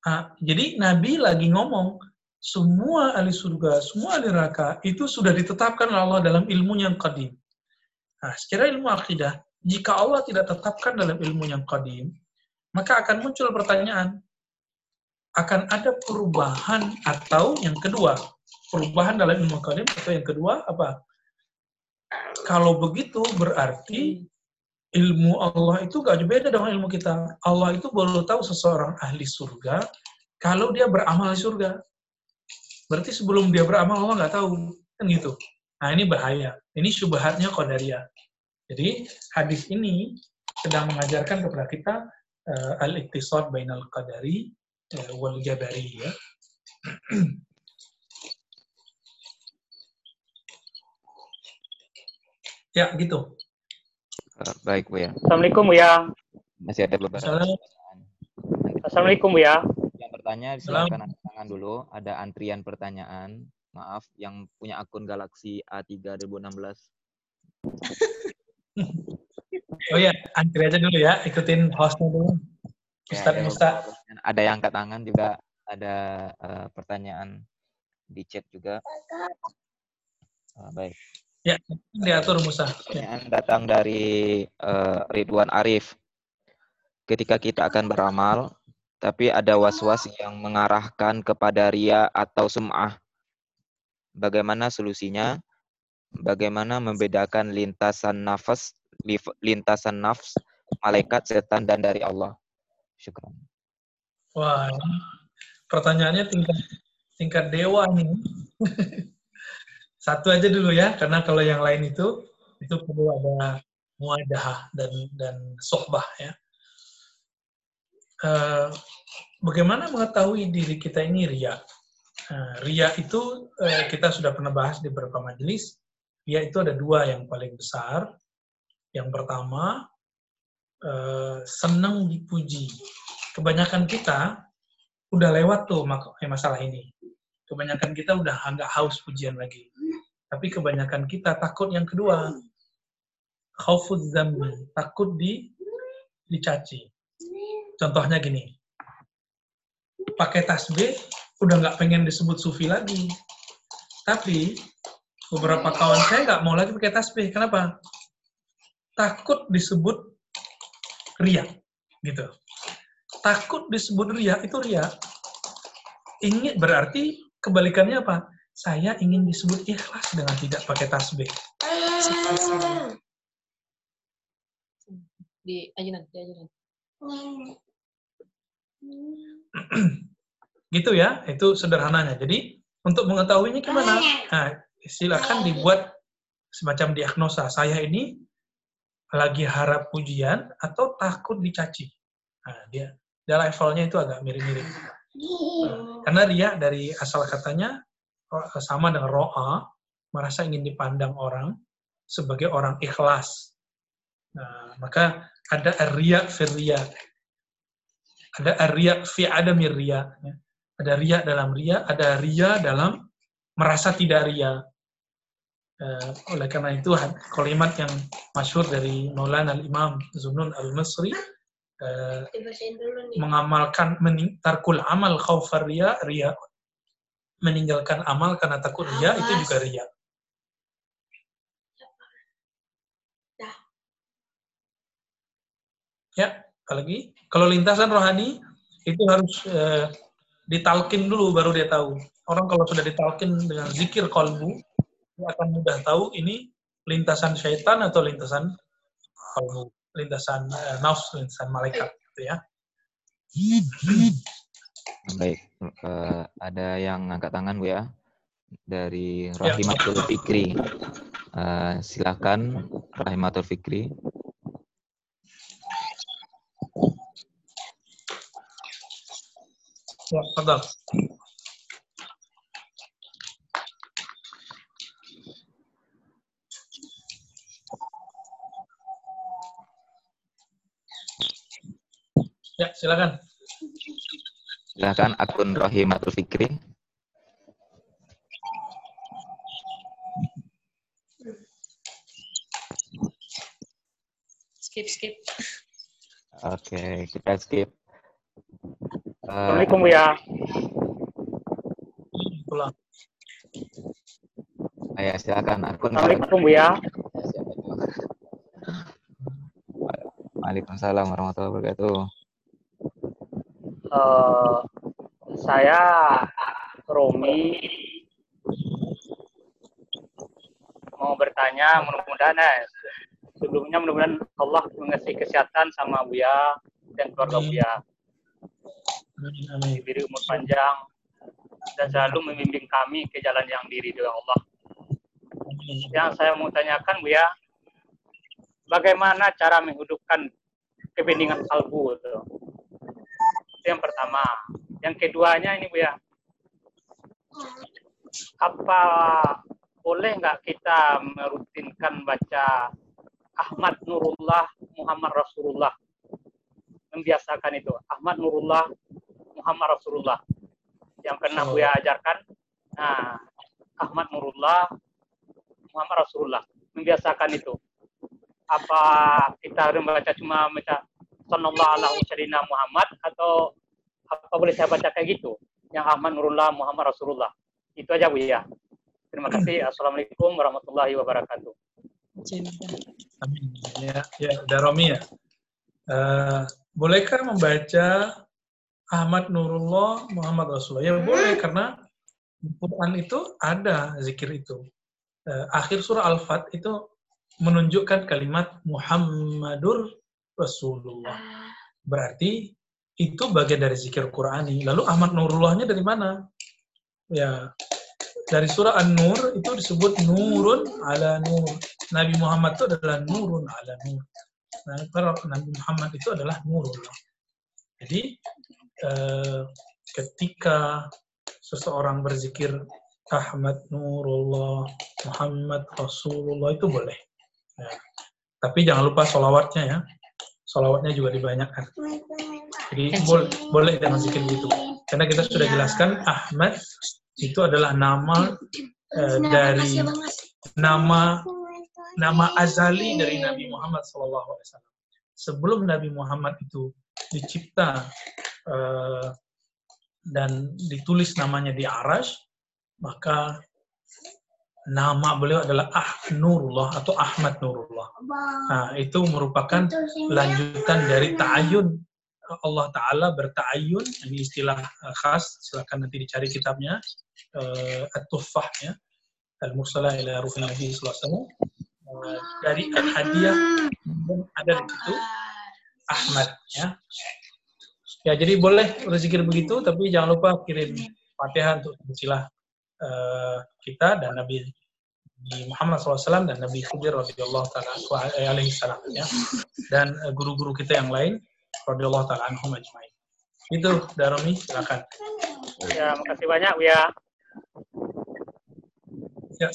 Nah, jadi Nabi lagi ngomong, semua ahli surga, semua ahli neraka, itu sudah ditetapkan oleh Allah dalam ilmu yang qadim. Nah, secara ilmu akidah, jika Allah tidak tetapkan dalam ilmu yang qadim, maka akan muncul pertanyaan, akan ada perubahan atau yang kedua, perubahan dalam ilmu qadim atau yang kedua apa? Kalau begitu berarti ilmu Allah itu gak beda dengan ilmu kita. Allah itu baru tahu seseorang ahli surga kalau dia beramal di surga. Berarti sebelum dia beramal Allah nggak tahu. Kan gitu. Nah ini bahaya. Ini syubhatnya Qadariyah. Jadi hadis ini sedang mengajarkan kepada kita uh, al-iktisad bainal qadari uh, wal jabari ya. ya gitu. Uh, baik Bu ya. Assalamualaikum Bu ya. Masih ada beberapa Salam. Assalamualaikum Bu ya. Yang bertanya silakan angkat tangan dulu. Ada antrian pertanyaan. Maaf, yang punya akun Galaxy A3 2016. Oh ya, antri aja dulu ya, ikutin hostnya dulu. Ya, Ustaz ada Musta. Ada yang angkat tangan juga. Ada eh, pertanyaan di chat juga. Ah, baik. Ya, diatur Musa. Ya. Pertanyaan datang dari eh, Ridwan Arif. Ketika kita akan beramal, tapi ada was-was yang mengarahkan kepada ria atau sum'ah. Bagaimana solusinya? Bagaimana membedakan lintasan nafas, lintasan nafs, malaikat, setan, dan dari Allah? Syukran. Wah, pertanyaannya tingkat tingkat dewa nih. Satu aja dulu ya, karena kalau yang lain itu itu perlu ada muadah dan dan sohbah ya. Eh, bagaimana mengetahui diri kita ini ria? Nah, ria itu eh, kita sudah pernah bahas di beberapa majelis. Ria itu ada dua yang paling besar. Yang pertama eh, senang dipuji. Kebanyakan kita udah lewat tuh masalah ini. Kebanyakan kita udah nggak haus pujian lagi. Tapi kebanyakan kita takut yang kedua. Khaufuz zambi, takut di dicaci. Contohnya gini, pakai tasbih udah nggak pengen disebut sufi lagi. Tapi beberapa kawan saya nggak mau lagi pakai tasbih. Kenapa? Takut disebut ria, gitu. Takut disebut ria itu ria. Ingin berarti kebalikannya apa? Saya ingin disebut ikhlas dengan tidak pakai tasbih. Di ajunan, di ajunan. gitu ya, itu sederhananya. Jadi untuk mengetahuinya gimana? Nah, silakan dibuat semacam diagnosa. Saya ini lagi harap pujian atau takut dicaci. Nah, dia, dia levelnya itu agak mirip-mirip. Nah, karena dia dari asal katanya sama dengan ro'a, merasa ingin dipandang orang sebagai orang ikhlas. Nah, maka ada riya firriya. Ada riya fi adamir riya. ya. Ada riya dalam riya, ada riya dalam merasa tidak riya. Eh, oleh karena itu kalimat yang masyhur dari Maulana al-Imam Zunun al-Misri eh, mengamalkan mening, tarkul amal khaufar riya riya meninggalkan amal karena takut riya itu juga riya. Ya, apalagi kalau lintasan rohani itu harus eh, ditalkin dulu baru dia tahu. Orang kalau sudah ditalkin dengan zikir kolbu, dia akan mudah tahu ini lintasan syaitan atau lintasan kolbu, lintasan eh, nafs, lintasan malaikat, gitu ya. Baik, eh, ada yang angkat tangan Bu ya dari Ya. Rahimatul Fikri. Eh, silakan Rahimatul Fikri. Ya. Ya, silakan. Silakan akun Rahimatul Fikri. Skip, skip. Oke, kita skip. Assalamualaikum Buya. Pulang. ya, silakan akun Assalamualaikum itu? Waalaikumsalam warahmatullahi wabarakatuh. Eh, saya Romi mau bertanya mudah-mudahan eh, sebelumnya mudah-mudahan Allah mengasih kesehatan sama Buya dan keluarga. Buya diberi umur panjang dan selalu membimbing kami ke jalan yang diridhoi Allah. Amin. Yang saya mau tanyakan Bu ya, bagaimana cara menghidupkan kebeningan kalbu itu? Itu yang pertama. Yang keduanya ini Bu ya, apa boleh nggak kita merutinkan baca Ahmad Nurullah Muhammad Rasulullah? Membiasakan itu. Ahmad Nurullah Muhammad Rasulullah. Yang pernah Buya ajarkan. Nah Ahmad Nurullah Muhammad Rasulullah. Membiasakan itu. Apa kita harus membaca? Cuma baca Sallallahu alaihi wasallam Muhammad atau apa boleh saya baca kayak gitu yang Ahmad Nurullah Muhammad Rasulullah itu aja Bu ya terima kasih Assalamualaikum warahmatullahi wabarakatuh Amin. Ya, ya, ada Romi ya. Eh, bolehkah membaca Ahmad Nurullah Muhammad Rasulullah? Ya boleh karena di Quran itu ada zikir itu. Eh, akhir surah Al-Fat itu menunjukkan kalimat Muhammadur Rasulullah. Berarti itu bagian dari zikir Qurani. Lalu Ahmad Nurullahnya dari mana? Ya, dari surah An-Nur itu disebut nurun ala nur. Nabi Muhammad itu adalah nurun ala nur. Nah, Nabi Muhammad itu adalah nurullah. Jadi eh, ketika seseorang berzikir Ahmad Nurullah, Muhammad Rasulullah itu boleh. Ya. Tapi jangan lupa solawatnya ya. Solawatnya juga dibanyakkan. Jadi boleh, boleh dengan zikir gitu. Karena kita sudah jelaskan Ahmad itu adalah nama eh, dari nama nama azali dari Nabi Muhammad SAW. Sebelum Nabi Muhammad itu dicipta eh, dan ditulis namanya di Arash, maka nama beliau adalah Ah Nurullah atau Ahmad Nurullah. Nah, itu merupakan lanjutan dari ta'ayun Allah Ta'ala berta'ayun, ini istilah eh, khas, silakan nanti dicari kitabnya, uh, At-Tuffah ya, Al-Mursalah ila Ruhin Nabi SAW. Uh, dari hadiah ada di situ Ahmad ya. Ya jadi boleh berzikir begitu, tapi jangan lupa kirim Fatihah untuk silsilah uh, kita dan Nabi Muhammad SAW dan Nabi Khidir radhiyallahu taala alaihi salam ya. Dan uh, guru-guru kita yang lain radhiyallahu taala anhum ajmain. Itu Daromi, silakan. ya makasih banyak Bu ya Ya,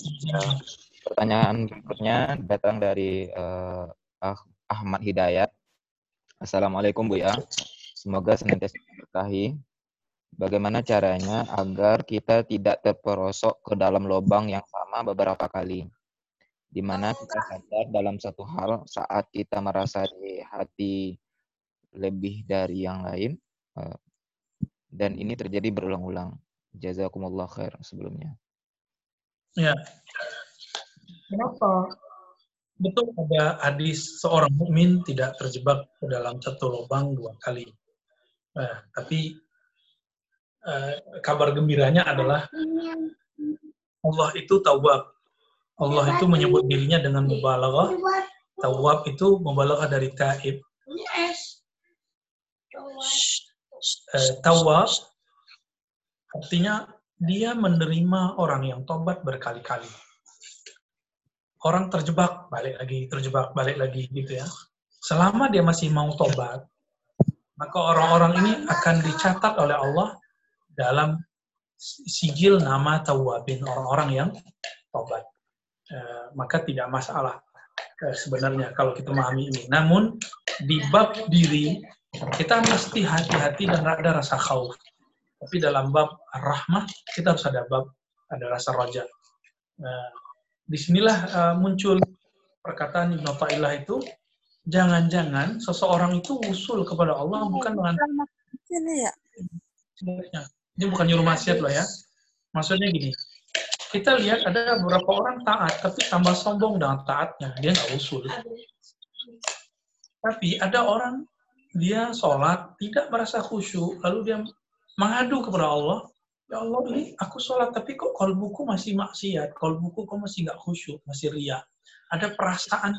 Pertanyaan berikutnya datang dari eh, Ah- Ahmad Hidayat. Assalamualaikum Bu ya. Semoga senantiasa diberkahi. Bagaimana caranya agar kita tidak terperosok ke dalam lubang yang sama beberapa kali? Di mana kita sadar dalam satu hal saat kita merasa di hati lebih dari yang lain. eh, dan ini terjadi berulang-ulang. Jazakumullah khair sebelumnya. Ya. Kenapa? Betul ada hadis seorang mukmin tidak terjebak ke dalam satu lubang dua kali. Nah, tapi eh, kabar gembiranya adalah Allah itu tawab. Allah itu menyebut dirinya dengan mubalaghah. Tawab itu mubalaghah dari taib. Eh, tawab Artinya dia menerima orang yang tobat berkali-kali. Orang terjebak, balik lagi, terjebak, balik lagi gitu ya. Selama dia masih mau tobat, maka orang-orang ini akan dicatat oleh Allah dalam sijil nama tawabin, orang-orang yang tobat. Eh, maka tidak masalah eh, sebenarnya kalau kita memahami ini. Namun di bab diri kita mesti hati-hati dan ada rasa khauf. Tapi dalam bab rahmah kita harus ada bab ada rasa roja. Nah, di sinilah uh, muncul perkataan Ibn Ta'ilah itu jangan-jangan seseorang itu usul kepada Allah bukan dengan ya. Ini bukan nyuruh maksiat loh ya. Maksudnya gini, kita lihat ada beberapa orang taat, tapi tambah sombong dengan taatnya. Dia nggak usul. Tapi ada orang, dia sholat, tidak merasa khusyuk, lalu dia mengadu kepada Allah, ya Allah ini aku sholat, tapi kok kolbuku masih maksiat, kolbuku kok masih nggak khusyuk, masih ria. Ada perasaan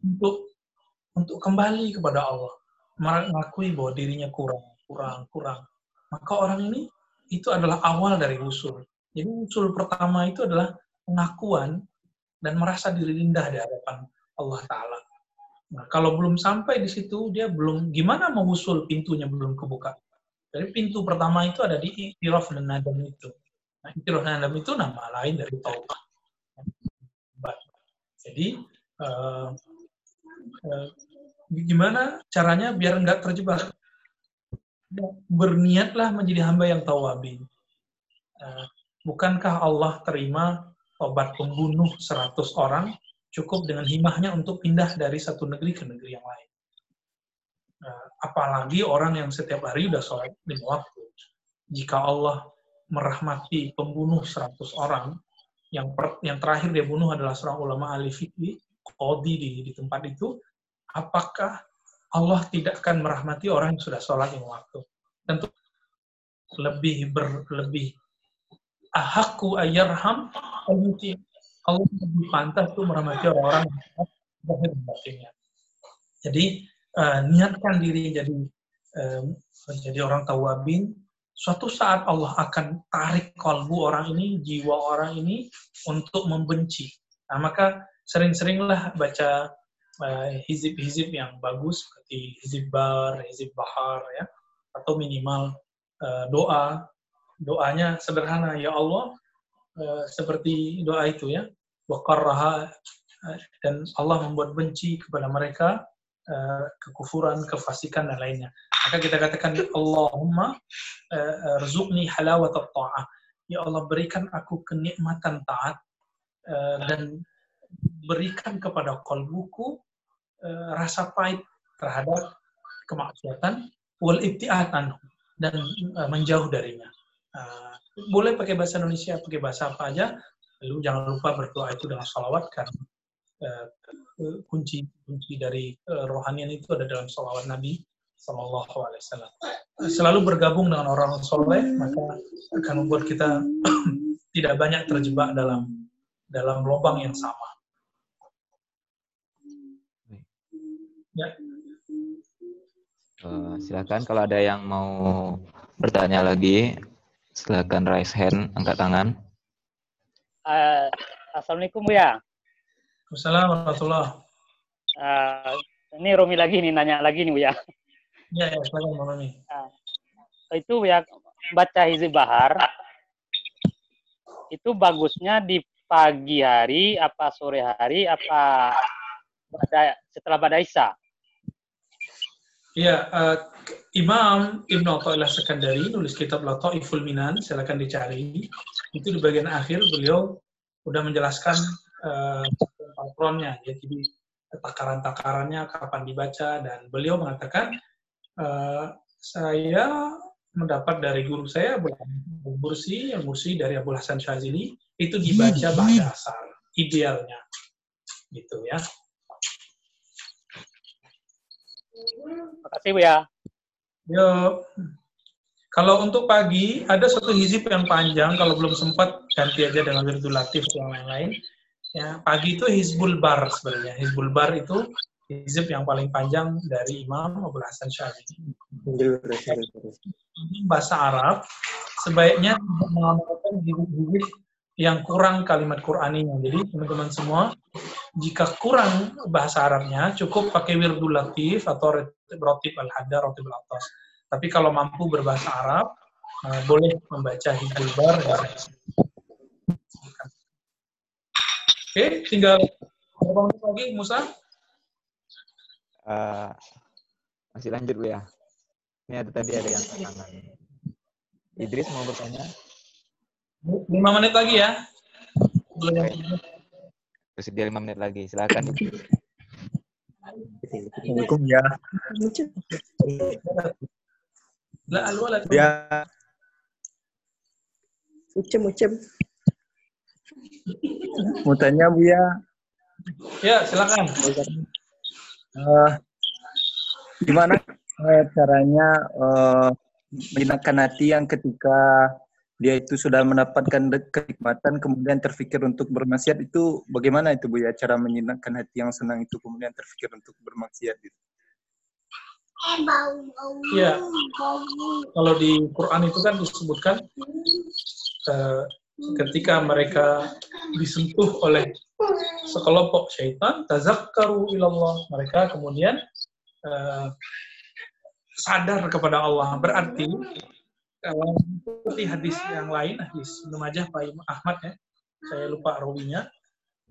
untuk untuk kembali kepada Allah, mengakui bahwa dirinya kurang, kurang, kurang. Maka orang ini itu adalah awal dari usul. Jadi usul pertama itu adalah pengakuan dan merasa diri rendah di hadapan Allah Ta'ala. Nah, kalau belum sampai di situ, dia belum, gimana mau usul pintunya belum kebuka. Jadi pintu pertama itu ada di itiraf dan nadam itu. Nah, itiraf dan nadam itu nama lain dari taubat. Jadi, uh, uh, gimana caranya biar nggak terjebak? Berniatlah menjadi hamba yang tawabin. Uh, bukankah Allah terima obat pembunuh 100 orang cukup dengan himahnya untuk pindah dari satu negeri ke negeri yang lain. Nah, apalagi orang yang setiap hari sudah sholat lima waktu. Jika Allah merahmati pembunuh 100 orang, yang per, yang terakhir dia bunuh adalah seorang ulama ahli fikih, qadi di, di tempat itu, apakah Allah tidak akan merahmati orang yang sudah sholat lima waktu? Tentu lebih ber, lebih ayarham Allah lebih pantas tuh merahmati orang-orang yang. Jadi uh, niatkan diri jadi uh, jadi orang tawabin. Suatu saat Allah akan tarik kalbu orang ini, jiwa orang ini untuk membenci. Nah, maka sering-seringlah baca hizib-hizib uh, yang bagus seperti hizib bar, hizib bahar ya, atau minimal uh, doa. Doanya sederhana, ya Allah, uh, seperti doa itu ya, waqarraha dan Allah membuat benci kepada mereka eh, kekufuran, kefasikan dan lainnya. Maka kita katakan Allahumma uh, rzuqni halawat ta'ah. Ya Allah berikan aku kenikmatan taat dan berikan kepada kolbuku rasa pahit terhadap kemaksiatan wal ibtiat dan menjauh darinya. boleh pakai bahasa Indonesia, pakai bahasa apa aja, Lalu jangan lupa berdoa itu dengan salawat karena kunci kunci dari rohanian itu ada dalam salawat Nabi Sallallahu Alaihi Wasallam. Selalu bergabung dengan orang soleh maka akan membuat kita tidak banyak terjebak dalam dalam lubang yang sama. Ya. Uh, silakan kalau ada yang mau bertanya lagi, silakan raise hand, angkat tangan. Uh, Assalamualaikum Bu ya. Assalamualaikum warahmatullah. Uh, ini Romi lagi nih nanya lagi nih Bu ya. Ya, ya silakan Romi. Uh, itu ya baca hizib bahar itu bagusnya di pagi hari apa sore hari apa pada setelah pada isya. Iya, uh, Imam Ibn Atta'illah Sekandari nulis kitab Lata'iful Minan, silakan dicari. Itu di bagian akhir beliau udah menjelaskan uh, patronnya, ya, jadi takaran-takarannya, kapan dibaca, dan beliau mengatakan, uh, saya mendapat dari guru saya, Bursi, yang Bursi dari Abu Hasan Syazili, itu dibaca pada asar, idealnya. Gitu ya. Terima kasih Bu ya. Yo. Kalau untuk pagi ada satu hizib yang panjang, kalau belum sempat ganti aja dengan wirdul latif yang lain-lain. Ya, pagi itu hizbul bar sebenarnya. Hizbul bar itu hizib yang paling panjang dari Imam Abu Hasan Syazili. Bahasa Arab sebaiknya mengamalkan hizib-hizib yang kurang kalimat Qur'aninya. Jadi teman-teman semua, jika kurang bahasa Arabnya, cukup pakai wirdul latif atau rotib al-hadar, rotib al-atas. Tapi kalau mampu berbahasa Arab, uh, boleh membaca hibul bar. Oke, tinggal berapa menit lagi, Musa? Uh, masih lanjut Bu ya. Ini ada tadi ada yang tangan. Idris mau bertanya? Lima menit lagi ya. Belum Bersedia lima menit lagi. Silakan. Assalamualaikum ya. Ya. Ucem, ucem. Mau tanya Bu ya. Ya, silakan. Uh, gimana uh, caranya uh, menyenangkan hati yang ketika dia itu sudah mendapatkan kenikmatan kemudian terpikir untuk bermaksiat itu bagaimana itu Bu ya cara menyenangkan hati yang senang itu kemudian terpikir untuk bermaksiat itu? Ya, kalau di Quran itu kan disebutkan uh, ketika mereka disentuh oleh sekelompok syaitan, tazakkaru ilallah. Mereka kemudian uh, sadar kepada Allah. Berarti kalau seperti hadis yang lain, hadis belum aja Pak Ahmad ya, saya lupa rawinya,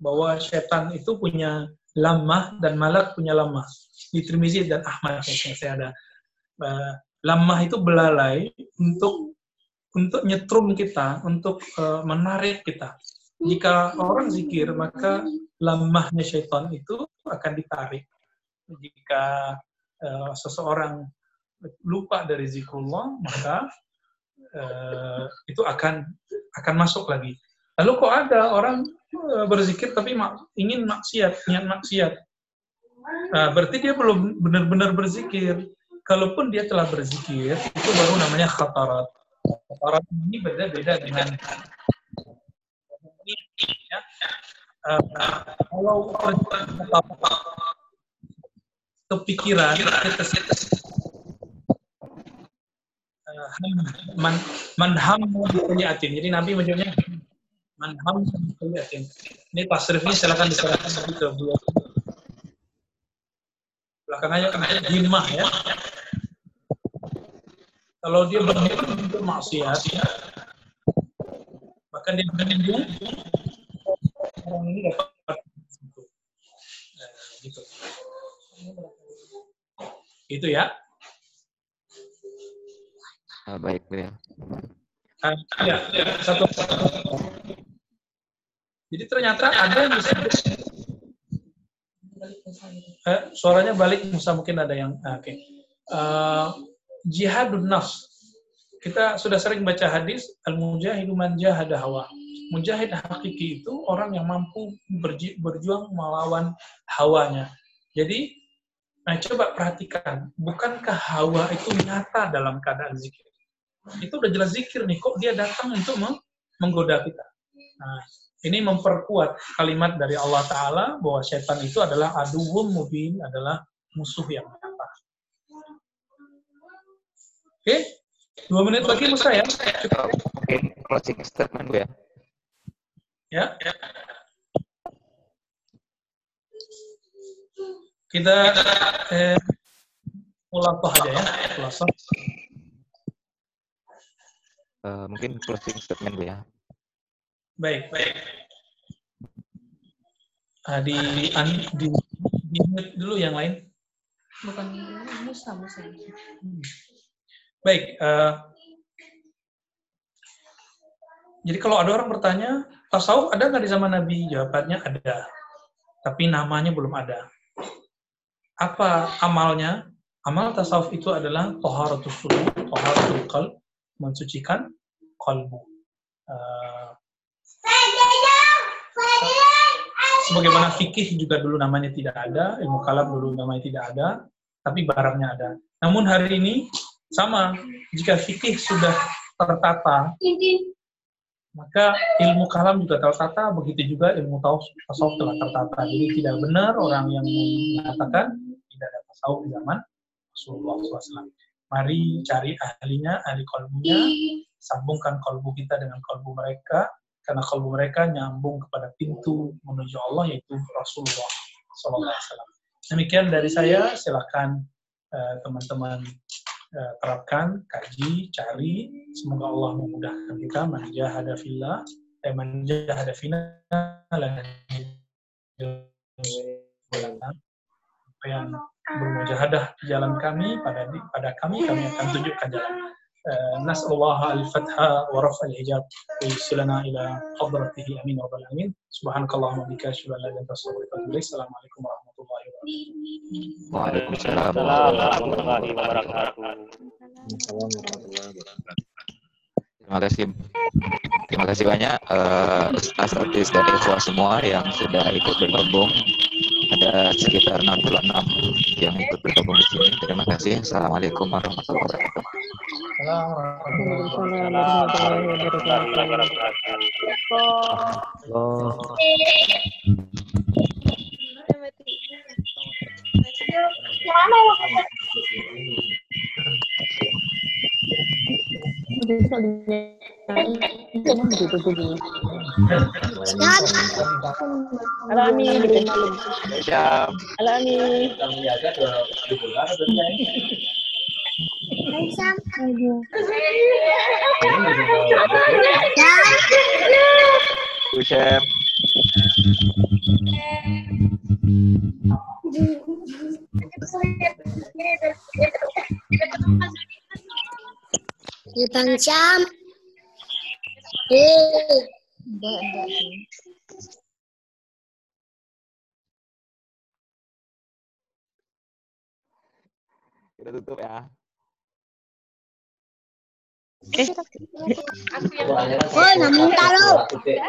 bahwa syaitan itu punya lamah dan malak punya lamah. Di Tirmizi dan Ahmad ya, saya ada. Uh, lamah itu belalai untuk untuk nyetrum kita, untuk uh, menarik kita. Jika orang zikir, maka lamahnya syaitan itu akan ditarik. Jika uh, seseorang lupa dari zikrullah, maka uh, itu akan akan masuk lagi. Lalu kok ada orang uh, berzikir tapi mak ingin maksiat, niat maksiat. Nah, berarti dia belum benar-benar berzikir. Kalaupun dia telah berzikir, itu baru namanya khatarat. Khatarat ini beda-beda dengan ya. Uh, kalau kepikiran, kita man man hammu bisayiatin. Jadi Nabi menyebutnya man hammu bisayiatin. Ini tasrifnya silakan diserahkan lagi ke beliau. Belakangnya kan himmah ya. Kalau dia berniat untuk maksiat, bahkan dia berniat orang ini dapat gitu. Itu ya. Baik, ya. Uh, ya, ya, satu. Jadi ternyata ada yang bisa eh, suaranya balik, Musa mungkin ada yang ah, oke. Okay. Uh, jihadun nafs. Kita sudah sering baca hadis al-mujahidu man jahada hawa. Mujahid hakiki itu orang yang mampu berji, berjuang melawan hawanya. Jadi, nah coba perhatikan, bukankah hawa itu nyata dalam keadaan zikir? Itu udah jelas zikir nih, kok dia datang untuk menggoda kita. Nah, ini memperkuat kalimat dari Allah Ta'ala bahwa setan itu adalah aduwum mubin, adalah musuh yang nyata. Oke, dua menit lagi Musa ya. Oke, closing statement gue ya. Ya. Kita eh, mulatah aja ya, mulatah. Uh, mungkin closing statement gue ya. Baik, baik. Uh, di, di, di, di dulu yang lain. Bukan Musa, Musa. Baik. Uh, jadi kalau ada orang bertanya, tasawuf ada nggak di zaman Nabi? Jawabannya ada. Tapi namanya belum ada. Apa amalnya? Amal tasawuf itu adalah toharatul suluh, toharatul qalb, mensucikan kalbu. Uh, sebagaimana fikih juga dulu namanya tidak ada, ilmu kalam dulu namanya tidak ada, tapi barangnya ada. Namun hari ini sama, jika fikih sudah tertata, Maka ilmu kalam juga tertata, begitu juga ilmu tasawuf telah tertata. Jadi tidak benar orang yang mengatakan tidak ada tasawuf di zaman Rasulullah SAW. Mari cari ahlinya, ahli kolbunya, sambungkan kolbu kita dengan kolbu mereka, karena kolbu mereka nyambung kepada pintu menuju Allah yaitu Rasulullah SAW. Demikian dari saya, silakan eh, teman-teman uh, terapkan, kaji, cari. Semoga Allah memudahkan kita. Manjahada fillah, eh manjahada fina yang bermujahadah di jalan kami pada pada kami kami akan tunjukkan jalan نسأل الله الفتح ورفع الحجاب ويوصلنا إلى حضرته أمين رب العالمين سبحانك اللهم وبحمدك أشهد أن لا إله إلا أنت أستغفرك وأتوب إليك السلام عليكم ورحمة الله وبركاته Waalaikumsalam warahmatullahi wabarakatuh. Terima kasih. Terima kasih banyak uh, Ustaz artis dan Ikhwah semua yang sudah ikut bergabung. Ada sekitar 66 yang ikut bergabung di sini. Terima kasih. Assalamualaikum warahmatullahi wabarakatuh. Waalaikumsalam warahmatullahi wabarakatuh. Bisa Halo Ami, Siap. halo Ami. Bu Chef. Bang Syam. Eh. Kita tutup ya. oh, namun taruh. Ya,